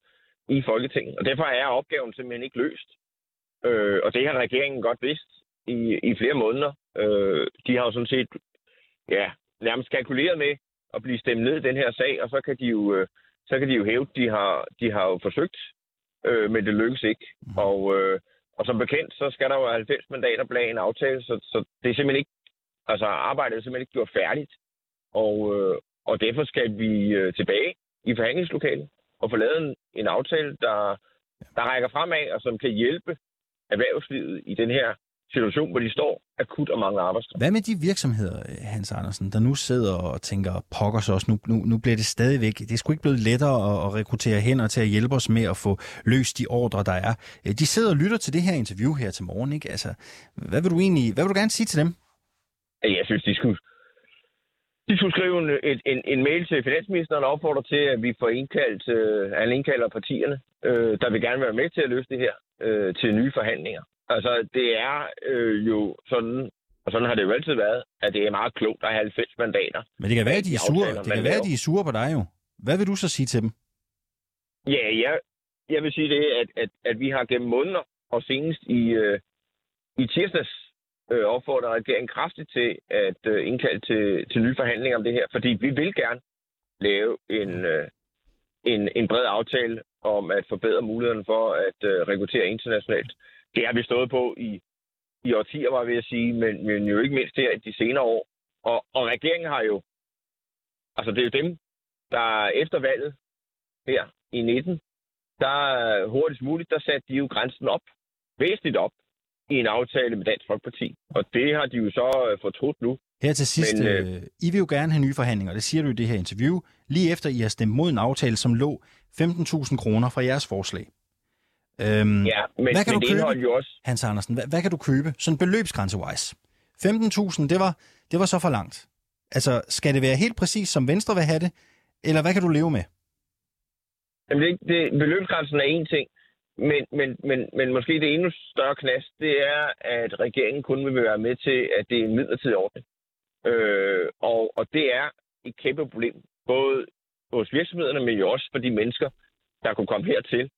i Folketinget. Og derfor er opgaven simpelthen ikke løst. Øh, og det har regeringen godt vidst i, i flere måneder. Øh, de har jo sådan set ja, nærmest kalkuleret med at blive stemt ned i den her sag, og så kan de jo, øh, så kan de jo hæve, de har, de har jo forsøgt, øh, men det lykkes ikke. Mm. Og, øh, og som bekendt, så skal der jo 90 mandater bag en aftale, så, så det er simpelthen ikke, altså arbejdet er simpelthen ikke gjort færdigt. Og, øh, og derfor skal vi øh, tilbage i forhandlingslokalet og få lavet en, en aftale, der, der rækker fremad, og som kan hjælpe erhvervslivet i den her situation, hvor de står akut og mangler arbejdskraft. Hvad med de virksomheder, Hans Andersen, der nu sidder og tænker, pokker sig også, nu, nu, nu bliver det stadigvæk, det er sgu ikke blevet lettere at, at rekruttere hænder til at hjælpe os med at få løst de ordre, der er. De sidder og lytter til det her interview her til morgen, ikke? Altså, hvad vil du egentlig, hvad vil du gerne sige til dem? Jeg synes, de skulle, de skulle skrive en, en, en, en mail til finansministeren og opfordre til, at vi får indkaldt, øh, han indkalder partierne, øh, der vil gerne være med til at løse det her øh, til nye forhandlinger. Altså, det er øh, jo sådan, og sådan har det jo altid været, at det er meget klogt at have 90 mandater. Men det kan være, at de er sure, det kan være, at de er sure på dig jo. Hvad vil du så sige til dem? Ja, jeg, jeg vil sige det, at, at, at vi har gennem måneder, og senest i, øh, i tirsdags, øh, opfordret regeringen kraftigt til at øh, indkalde til, til nye forhandlinger om det her, fordi vi vil gerne lave en, øh, en, en bred aftale om at forbedre mulighederne for at øh, rekruttere internationalt det har vi stået på i, i årtier, var jeg ved at sige, men, men jo ikke mindst her i de senere år. Og, og regeringen har jo, altså det er jo dem, der efter valget her i 19, der hurtigst muligt, der satte de jo grænsen op, væsentligt op, i en aftale med Dansk Folkeparti. Og det har de jo så øh, fortrudt nu. Her til sidst, Men, øh, I vil jo gerne have nye forhandlinger, det siger du i det her interview, lige efter I har stemt mod en aftale, som lå 15.000 kroner fra jeres forslag. Øhm, ja, men, hvad kan men du det købe, jo også... Hans Andersen, hvad, hvad kan du købe, sådan beløbsgrænse-wise? 15.000, det var, det var så for langt. Altså, skal det være helt præcis, som Venstre vil have det, eller hvad kan du leve med? Jamen, det, det, beløbsgrænsen er en ting, men, men, men, men måske det endnu større knast, det er, at regeringen kun vil være med til, at det er en midlertidig ordning. Øh, og, og det er et kæmpe problem, både hos virksomhederne, men jo også for de mennesker, der kunne komme hertil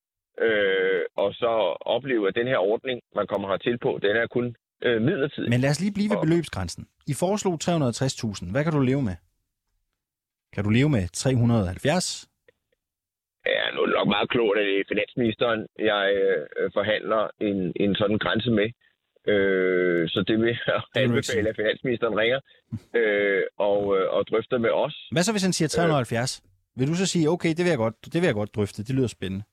øh, og så opleve, at den her ordning, man kommer hertil på, den er kun øh, midlertidig. Men lad os lige blive ved beløbsgrænsen. I foreslog 360.000. Hvad kan du leve med? Kan du leve med 370? Ja, nu er det nok meget klogt, at det er finansministeren, jeg øh, forhandler en, en sådan grænse med. Øh, så det vil jeg anbefale, at finansministeren ringer øh, og, øh, og drøfter med os. Hvad så, hvis han siger 370? Øh, vil du så sige, okay, det vil jeg godt, det vil jeg godt drøfte, det lyder spændende?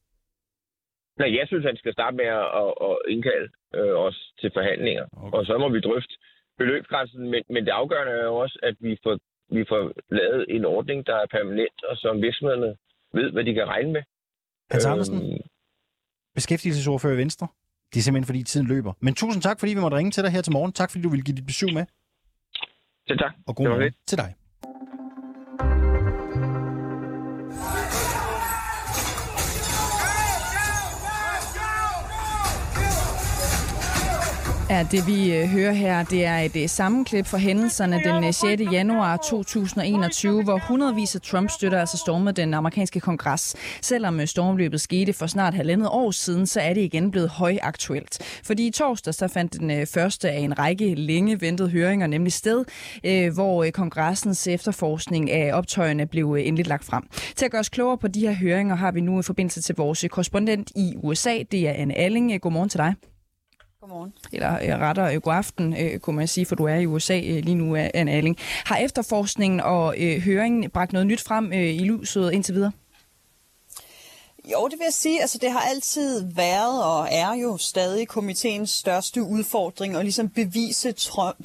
Nej, jeg synes, han skal starte med at, at indkalde øh, os til forhandlinger. Okay. Og så må vi drøfte beløbsgrænsen. Men, men det afgørende er jo også, at vi får, vi får lavet en ordning, der er permanent, og som virksomhederne ved, hvad de kan regne med. Hans Andersen, øhm, beskæftigelsesordfører i Venstre. Det er simpelthen, fordi tiden løber. Men tusind tak, fordi vi måtte ringe til dig her til morgen. Tak, fordi du ville give dit besøg med. Selv tak. Og god morgen til dig. Ja, det vi øh, hører her, det er et øh, sammenklip fra hændelserne den øh, 6. Januar 2021, hvor hundredvis af Trump-støtter altså stormede den amerikanske kongres. Selvom stormløbet skete for snart halvandet år siden, så er det igen blevet højaktuelt. Fordi i torsdag så fandt den første af en række længe ventede høringer nemlig sted, hvor kongressens efterforskning af optøjerne blev endelig lagt frem. Til at gøre os klogere på de her høringer har vi nu i forbindelse til vores korrespondent i USA. Det er Anne Alling. Godmorgen til dig. Godmorgen. Eller øh, retter øh, god aften, øh, kunne man sige, for du er i USA øh, lige nu, øh, Anne Alling. Har efterforskningen og øh, høringen bragt noget nyt frem øh, i lyset indtil videre? Jo, det vil jeg sige. Altså, det har altid været og er jo stadig komiteens største udfordring at ligesom bevise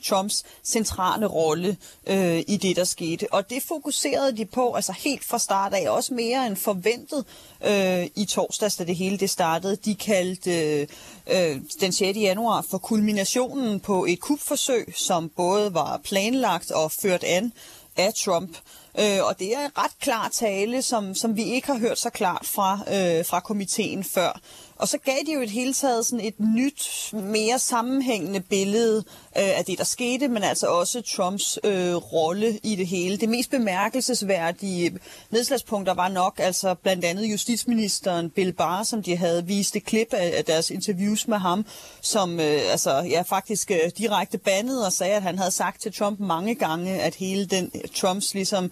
Trumps centrale rolle øh, i det, der skete. Og det fokuserede de på, altså helt fra start af, også mere end forventet øh, i torsdags, da det hele det startede. De kaldte øh, den 6. januar for kulminationen på et kupforsøg, som både var planlagt og ført an af Trump Øh, og det er ret klar tale, som, som vi ikke har hørt så klart fra, øh, fra komiteen før. Og så gav de jo et hele taget sådan et nyt, mere sammenhængende billede øh, af det, der skete, men altså også Trumps øh, rolle i det hele. Det mest bemærkelsesværdige øh, nedslagspunkter var nok altså blandt andet justitsministeren Bill Barr, som de havde vist et klip af, af deres interviews med ham, som øh, altså, ja, faktisk øh, direkte bandede og sagde, at han havde sagt til Trump mange gange, at hele den øh, Trumps ligesom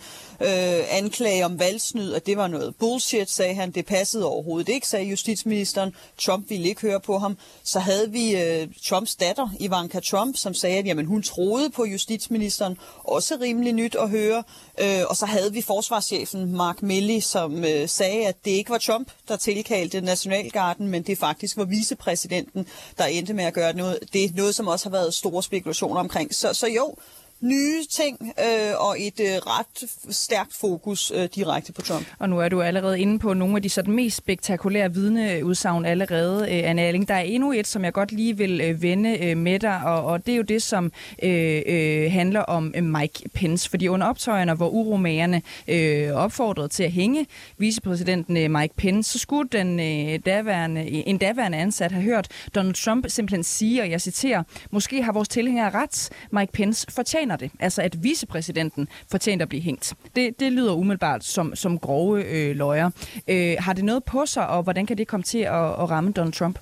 øh, anklage om valgsnyd, at det var noget bullshit, sagde han. Det passede overhovedet ikke, sagde justitsministeren. Trump ville ikke høre på ham. Så havde vi øh, Trumps datter, Ivanka Trump, som sagde, at jamen, hun troede på justitsministeren. Også rimelig nyt at høre. Øh, og så havde vi forsvarschefen Mark Milley, som øh, sagde, at det ikke var Trump, der tilkaldte Nationalgarden, men det faktisk var vicepræsidenten, der endte med at gøre noget. Det er noget, som også har været store spekulationer omkring. Så, så jo, nye ting øh, og et øh, ret stærkt fokus øh, direkte på Trump. Og nu er du allerede inde på nogle af de sådan mest spektakulære vidneudsagn allerede, øh, Anne Erling. Der er endnu et, som jeg godt lige vil øh, vende øh, med dig, og, og det er jo det, som øh, øh, handler om øh, Mike Pence. Fordi under optøjerne, hvor uromagerne øh, opfordrede til at hænge vicepræsidenten øh, Mike Pence, så skulle den øh, daværende, en daværende ansat have hørt Donald Trump simpelthen sige, og jeg citerer, måske har vores tilhængere ret, Mike Pence fortjener fortjener det. Altså at vicepræsidenten fortjener at blive hængt. Det, det lyder umiddelbart som, som grove øh, løjer. Øh, har det noget på sig, og hvordan kan det komme til at, at ramme Donald Trump?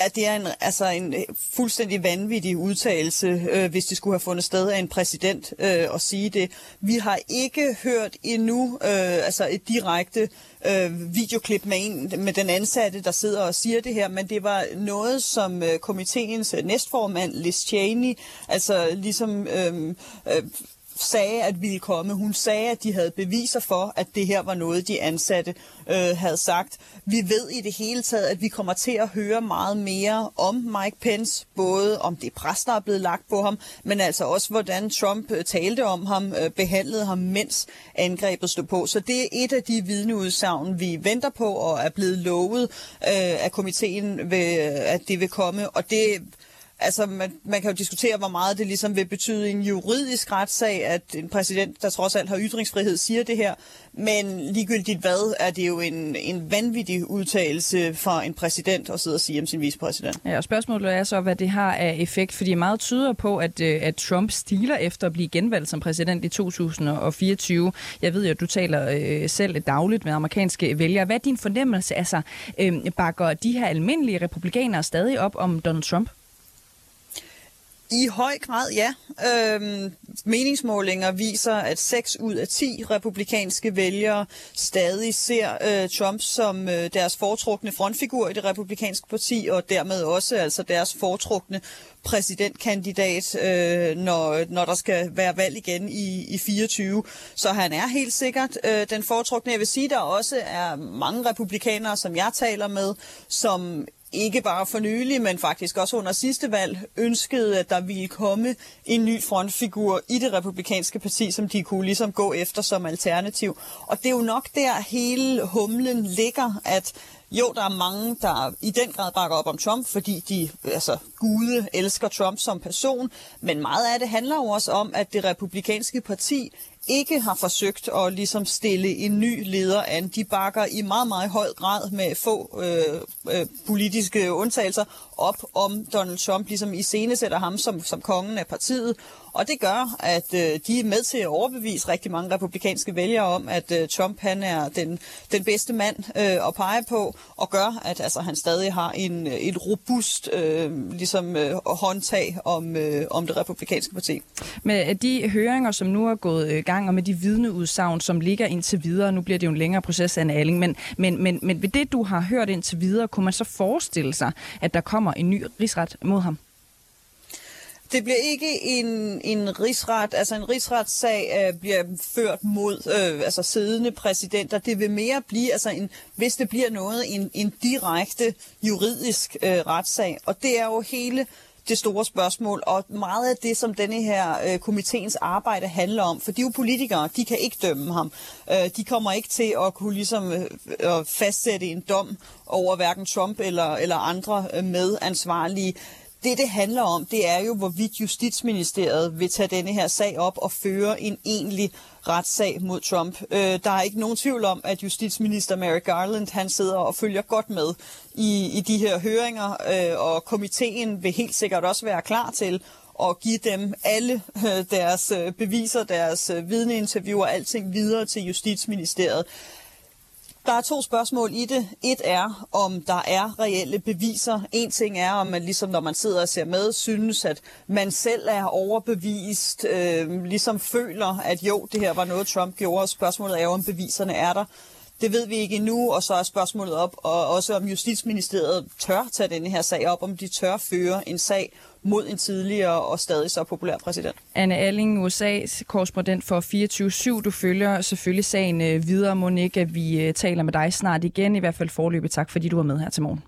At det er en, altså en øh, fuldstændig vanvittig udtalelse, øh, hvis det skulle have fundet sted af en præsident øh, at sige det. Vi har ikke hørt endnu øh, altså et direkte øh, videoklip med, en, med den ansatte, der sidder og siger det her, men det var noget, som øh, komiteens øh, næstformand Liz Cheney, altså ligesom øh, øh, sagde, at ville komme. Hun sagde, at de havde beviser for, at det her var noget, de ansatte øh, havde sagt. Vi ved i det hele taget, at vi kommer til at høre meget mere om Mike Pence, både om det pres, der er blevet lagt på ham, men altså også, hvordan Trump øh, talte om ham, øh, behandlede ham, mens angrebet stod på. Så det er et af de vidneudsagn, vi venter på og er blevet lovet øh, af komiteen, ved, øh, at det vil komme. Og det Altså, man, man kan jo diskutere, hvor meget det ligesom vil betyde en juridisk retssag, at en præsident, der trods alt har ytringsfrihed, siger det her. Men ligegyldigt hvad, er det jo en, en vanvittig udtalelse fra en præsident at sidde og sige om sin vicepræsident. Ja, og spørgsmålet er så, hvad det har af effekt, fordi meget tyder på, at, øh, at Trump stiler efter at blive genvalgt som præsident i 2024. Jeg ved jo, at du taler øh, selv dagligt med amerikanske vælgere. Hvad er din fornemmelse? Altså, øh, bakker de her almindelige republikanere stadig op om Donald Trump? I høj grad, ja. Øhm, meningsmålinger viser, at 6 ud af 10 republikanske vælgere stadig ser øh, Trump som øh, deres foretrukne frontfigur i det republikanske parti, og dermed også altså deres foretrukne præsidentkandidat, øh, når, når der skal være valg igen i, i 24. Så han er helt sikkert øh, den foretrukne. Jeg vil sige, der også er mange republikanere, som jeg taler med, som ikke bare for nylig, men faktisk også under sidste valg, ønskede, at der ville komme en ny frontfigur i det republikanske parti, som de kunne ligesom gå efter som alternativ. Og det er jo nok der hele humlen ligger, at jo, der er mange, der i den grad bakker op om Trump, fordi de, altså, gude elsker Trump som person, men meget af det handler jo også om, at det republikanske parti ikke har forsøgt at ligesom stille en ny leder an. De bakker i meget, meget høj grad med få øh, øh, politiske undtagelser op om Donald Trump, ligesom i sætter ham som, som kongen af partiet. Og det gør, at øh, de er med til at overbevise rigtig mange republikanske vælgere om, at øh, Trump han er den, den bedste mand øh, at pege på, og gør, at altså, han stadig har en, øh, et robust øh, ligesom, øh, håndtag om, øh, om det republikanske parti. Med øh, de høringer, som nu er gået i gang, og med de vidneudsagn, som ligger indtil videre, nu bliver det jo en længere proces end Alling, men, men, men, men ved det, du har hørt indtil videre, kunne man så forestille sig, at der kommer en ny rigsret mod ham? Det bliver ikke en, en rigsret, altså en rigsretssag øh, bliver ført mod øh, altså siddende præsidenter. Det vil mere blive, altså en, hvis det bliver noget, en, en direkte juridisk øh, retssag. Og det er jo hele det store spørgsmål, og meget af det, som denne her øh, komiteens arbejde handler om, for de er jo politikere, de kan ikke dømme ham. Øh, de kommer ikke til at kunne ligesom øh, fastsætte en dom over hverken Trump eller, eller andre øh, medansvarlige det, det handler om, det er jo, hvorvidt Justitsministeriet vil tage denne her sag op og føre en egentlig retssag mod Trump. Øh, der er ikke nogen tvivl om, at justitsminister Mary Garland han sidder og følger godt med i, i de her høringer, øh, og komiteen vil helt sikkert også være klar til at give dem alle øh, deres øh, beviser, deres øh, vidneinterviewer og alting videre til Justitsministeriet. Der er to spørgsmål i det. Et er, om der er reelle beviser. En ting er, om man ligesom når man sidder og ser med, synes, at man selv er overbevist, øh, ligesom føler, at jo, det her var noget, Trump gjorde. Spørgsmålet er jo, om beviserne er der. Det ved vi ikke endnu, og så er spørgsmålet op, og også om Justitsministeriet tør tage denne her sag op, om de tør føre en sag mod en tidligere og stadig så populær præsident. Anne Alling, USA's korrespondent for 24-7. Du følger selvfølgelig sagen øh, videre, Monika. vi øh, taler med dig snart igen. I hvert fald forløbet tak, fordi du var med her til morgen.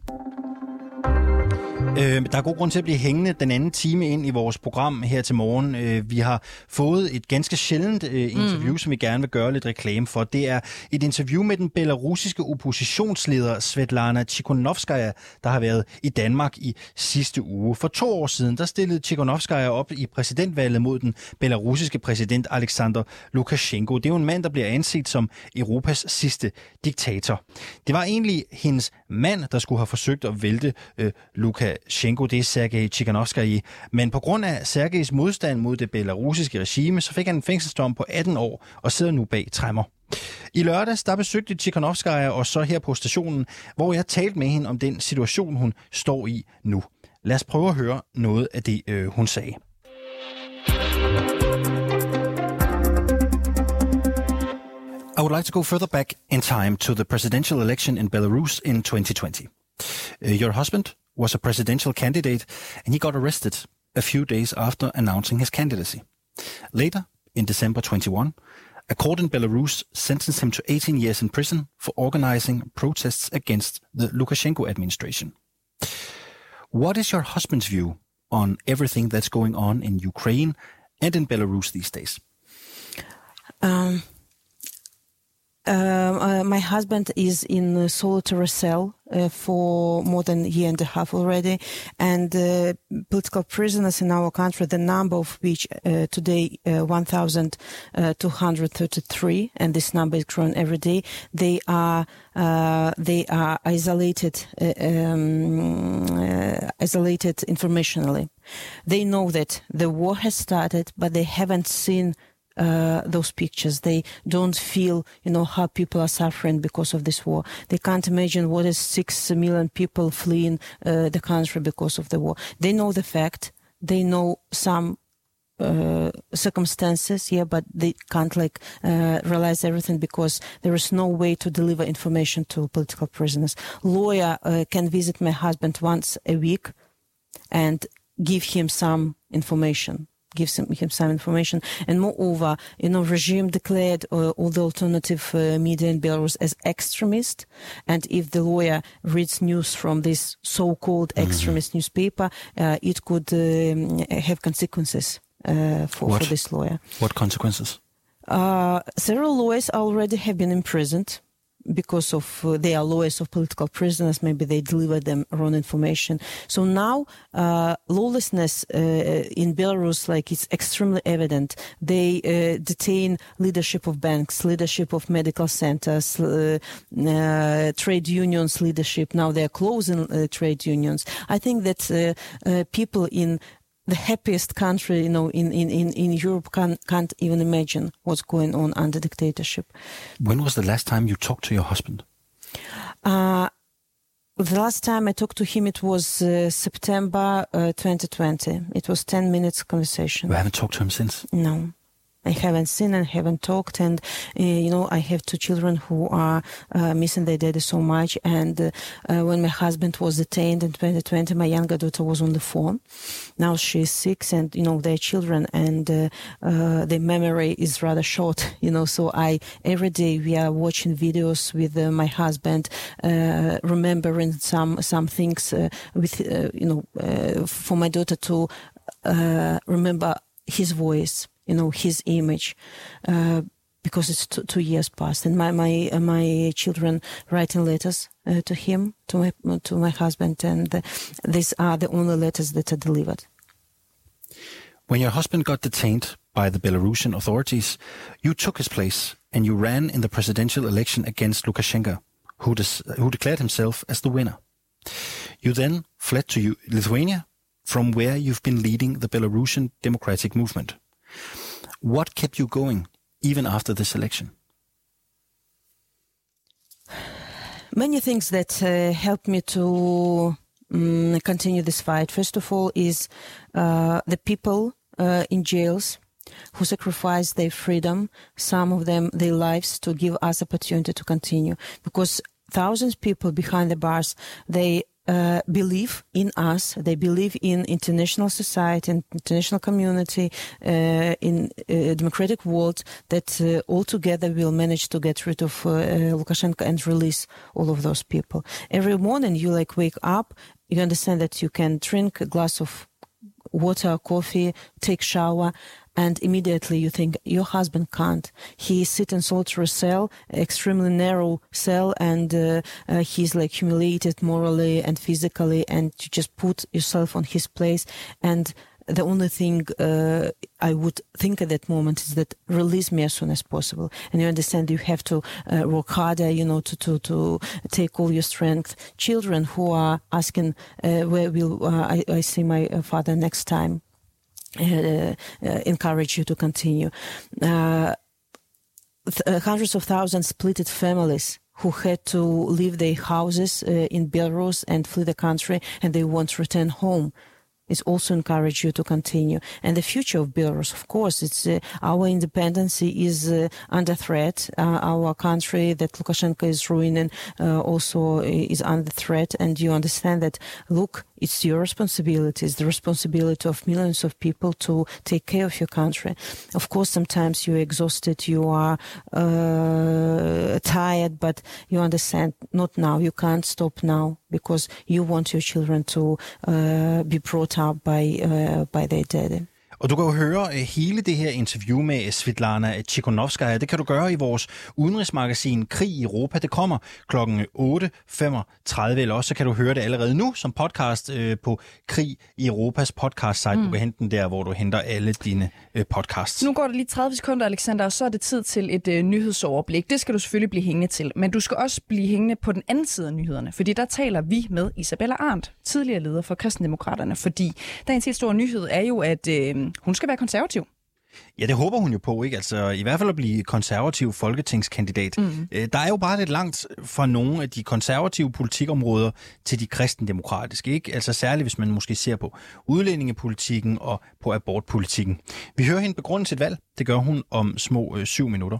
Øh, der er god grund til at blive hængende den anden time ind i vores program her til morgen. Øh, vi har fået et ganske sjældent øh, interview, mm. som vi gerne vil gøre lidt reklame for. Det er et interview med den belarusiske oppositionsleder Svetlana Tikhonovskaya, der har været i Danmark i sidste uge. For to år siden, der stillede Tikhonovskaya op i præsidentvalget mod den belarusiske præsident Alexander Lukashenko. Det er jo en mand, der bliver anset som Europas sidste diktator. Det var egentlig hendes mand, der skulle have forsøgt at vælte øh, Lukashenko Lukashenko, det er Sergej Tsikhanovskij. Men på grund af Sergejs modstand mod det belarusiske regime, så fik han en fængselsdom på 18 år og sidder nu bag træmmer. I lørdags der besøgte Tikhanovskaya og så her på stationen, hvor jeg talte med hende om den situation, hun står i nu. Lad os prøve at høre noget af det, øh, hun sagde. I would like to go further back in time to the presidential election in Belarus in 2020. Uh, your husband was a presidential candidate and he got arrested a few days after announcing his candidacy. Later, in December 21, a court in Belarus sentenced him to 18 years in prison for organizing protests against the Lukashenko administration. What is your husband's view on everything that's going on in Ukraine and in Belarus these days? Um, uh, uh, my husband is in a solitary cell uh, for more than a year and a half already, and uh, political prisoners in our country, the number of which today uh, 1,233, and this number is growing every day. They are they are isolated, um, isolated informationally. They know that the war has started, but they haven't seen uh, those pictures. They don't feel, you know, how people are suffering because of this war. They can't imagine what is six million people fleeing uh, the country because of the war. They know the fact. They know some uh, circumstances, yeah, but they can't like uh, realize everything because there is no way to deliver information to political prisoners. Lawyer uh, can visit my husband once a week and give him some information gives him, him some information. And moreover, you know, regime declared uh, all the alternative uh, media in Belarus as extremist. And if the lawyer reads news from this so-called mm-hmm. extremist mm-hmm. newspaper, uh, it could um, have consequences uh, for, for, this lawyer. What consequences? Uh, several lawyers already have been imprisoned because of uh, they are lawyers of political prisoners, maybe they deliver them wrong information. So now uh, lawlessness uh, in Belarus, like it's extremely evident. They uh, detain leadership of banks, leadership of medical centers, uh, uh, trade unions leadership. Now they are closing trade unions. I think that people in the happiest country, you know, in, in, in, in Europe can, can't even imagine what's going on under dictatorship. When was the last time you talked to your husband? Uh, the last time I talked to him, it was uh, September uh, 2020. It was 10 minutes conversation. You haven't talked to him since? No. I haven't seen and haven't talked. And, uh, you know, I have two children who are uh, missing their daddy so much. And uh, uh when my husband was detained in 2020, my younger daughter was on the phone. Now she's six and, you know, they're children and uh, uh, their memory is rather short, you know. So I, every day we are watching videos with my husband, remembering some, some things with, you know, for my daughter to remember his voice you know, his image. Uh, because it's two, two years past, and my my uh, my children writing letters uh, to him, to my to my husband, and these are the only letters that are delivered. When your husband got detained by the Belarusian authorities, you took his place and you ran in the presidential election against Lukashenko, who, des- who declared himself as the winner. You then fled to Lithuania, from where you've been leading the Belarusian democratic movement. What kept you going even after this election? Many things that uh, helped me to um, continue this fight. First of all, is uh, the people uh, in jails who sacrificed their freedom, some of them their lives, to give us opportunity to continue. Because thousands of people behind the bars, they uh, believe in us. They believe in international society and international community, uh, in uh, democratic world that uh, all together will manage to get rid of uh, Lukashenko and release all of those people. Every morning you like wake up, you understand that you can drink a glass of water, coffee, take shower, and immediately you think your husband can't. He sits in solitary cell, extremely narrow cell, and uh, uh, he's like humiliated morally and physically, and you just put yourself on his place and the only thing uh, I would think at that moment is that release me as soon as possible. And you understand you have to uh, work harder, you know, to, to, to take all your strength. Children who are asking, uh, where will uh, I, I see my father next time? Uh, uh, encourage you to continue. Uh, th- hundreds of thousands splitted families who had to leave their houses in Belarus and flee the country, and they want to return home is also encourage you to continue. And the future of Belarus, of course, it's uh, our independence is uh, under threat. Uh, our country that Lukashenko is ruining also is under threat. And you understand that, look, it's your responsibility, it's the responsibility of millions of people to take care of your country. Of course, sometimes you're exhausted, you are uh, tired, but you understand not now. You can't stop now because you want your children to uh, be brought up by, uh, by their daddy. Og du kan jo høre uh, hele det her interview med Svetlana Tsikhanovskaya. Det kan du gøre i vores udenrigsmagasin Krig i Europa. Det kommer klokken 8.35, eller også så kan du høre det allerede nu som podcast uh, på Krig i Europas podcast-site. Mm. Du kan hente den der, hvor du henter alle dine Øh, uh, podcasts. Nu går det lige 30 sekunder, Alexander, og så er det tid til et øh, nyhedsoverblik. Det skal du selvfølgelig blive hængende til. Men du skal også blive hængende på den anden side af nyhederne, fordi der taler vi med Isabella Arndt, tidligere leder for Kristendemokraterne, fordi dagens helt store nyhed er jo, at øh, hun skal være konservativ. Ja, det håber hun jo på, ikke? Altså i hvert fald at blive konservativ folketingskandidat. Mm. Der er jo bare lidt langt fra nogle af de konservative politikområder til de kristendemokratiske, ikke? Altså særligt hvis man måske ser på udlændingepolitikken og på abortpolitikken. Vi hører hende begrunde sit valg. Det gør hun om små øh, syv minutter.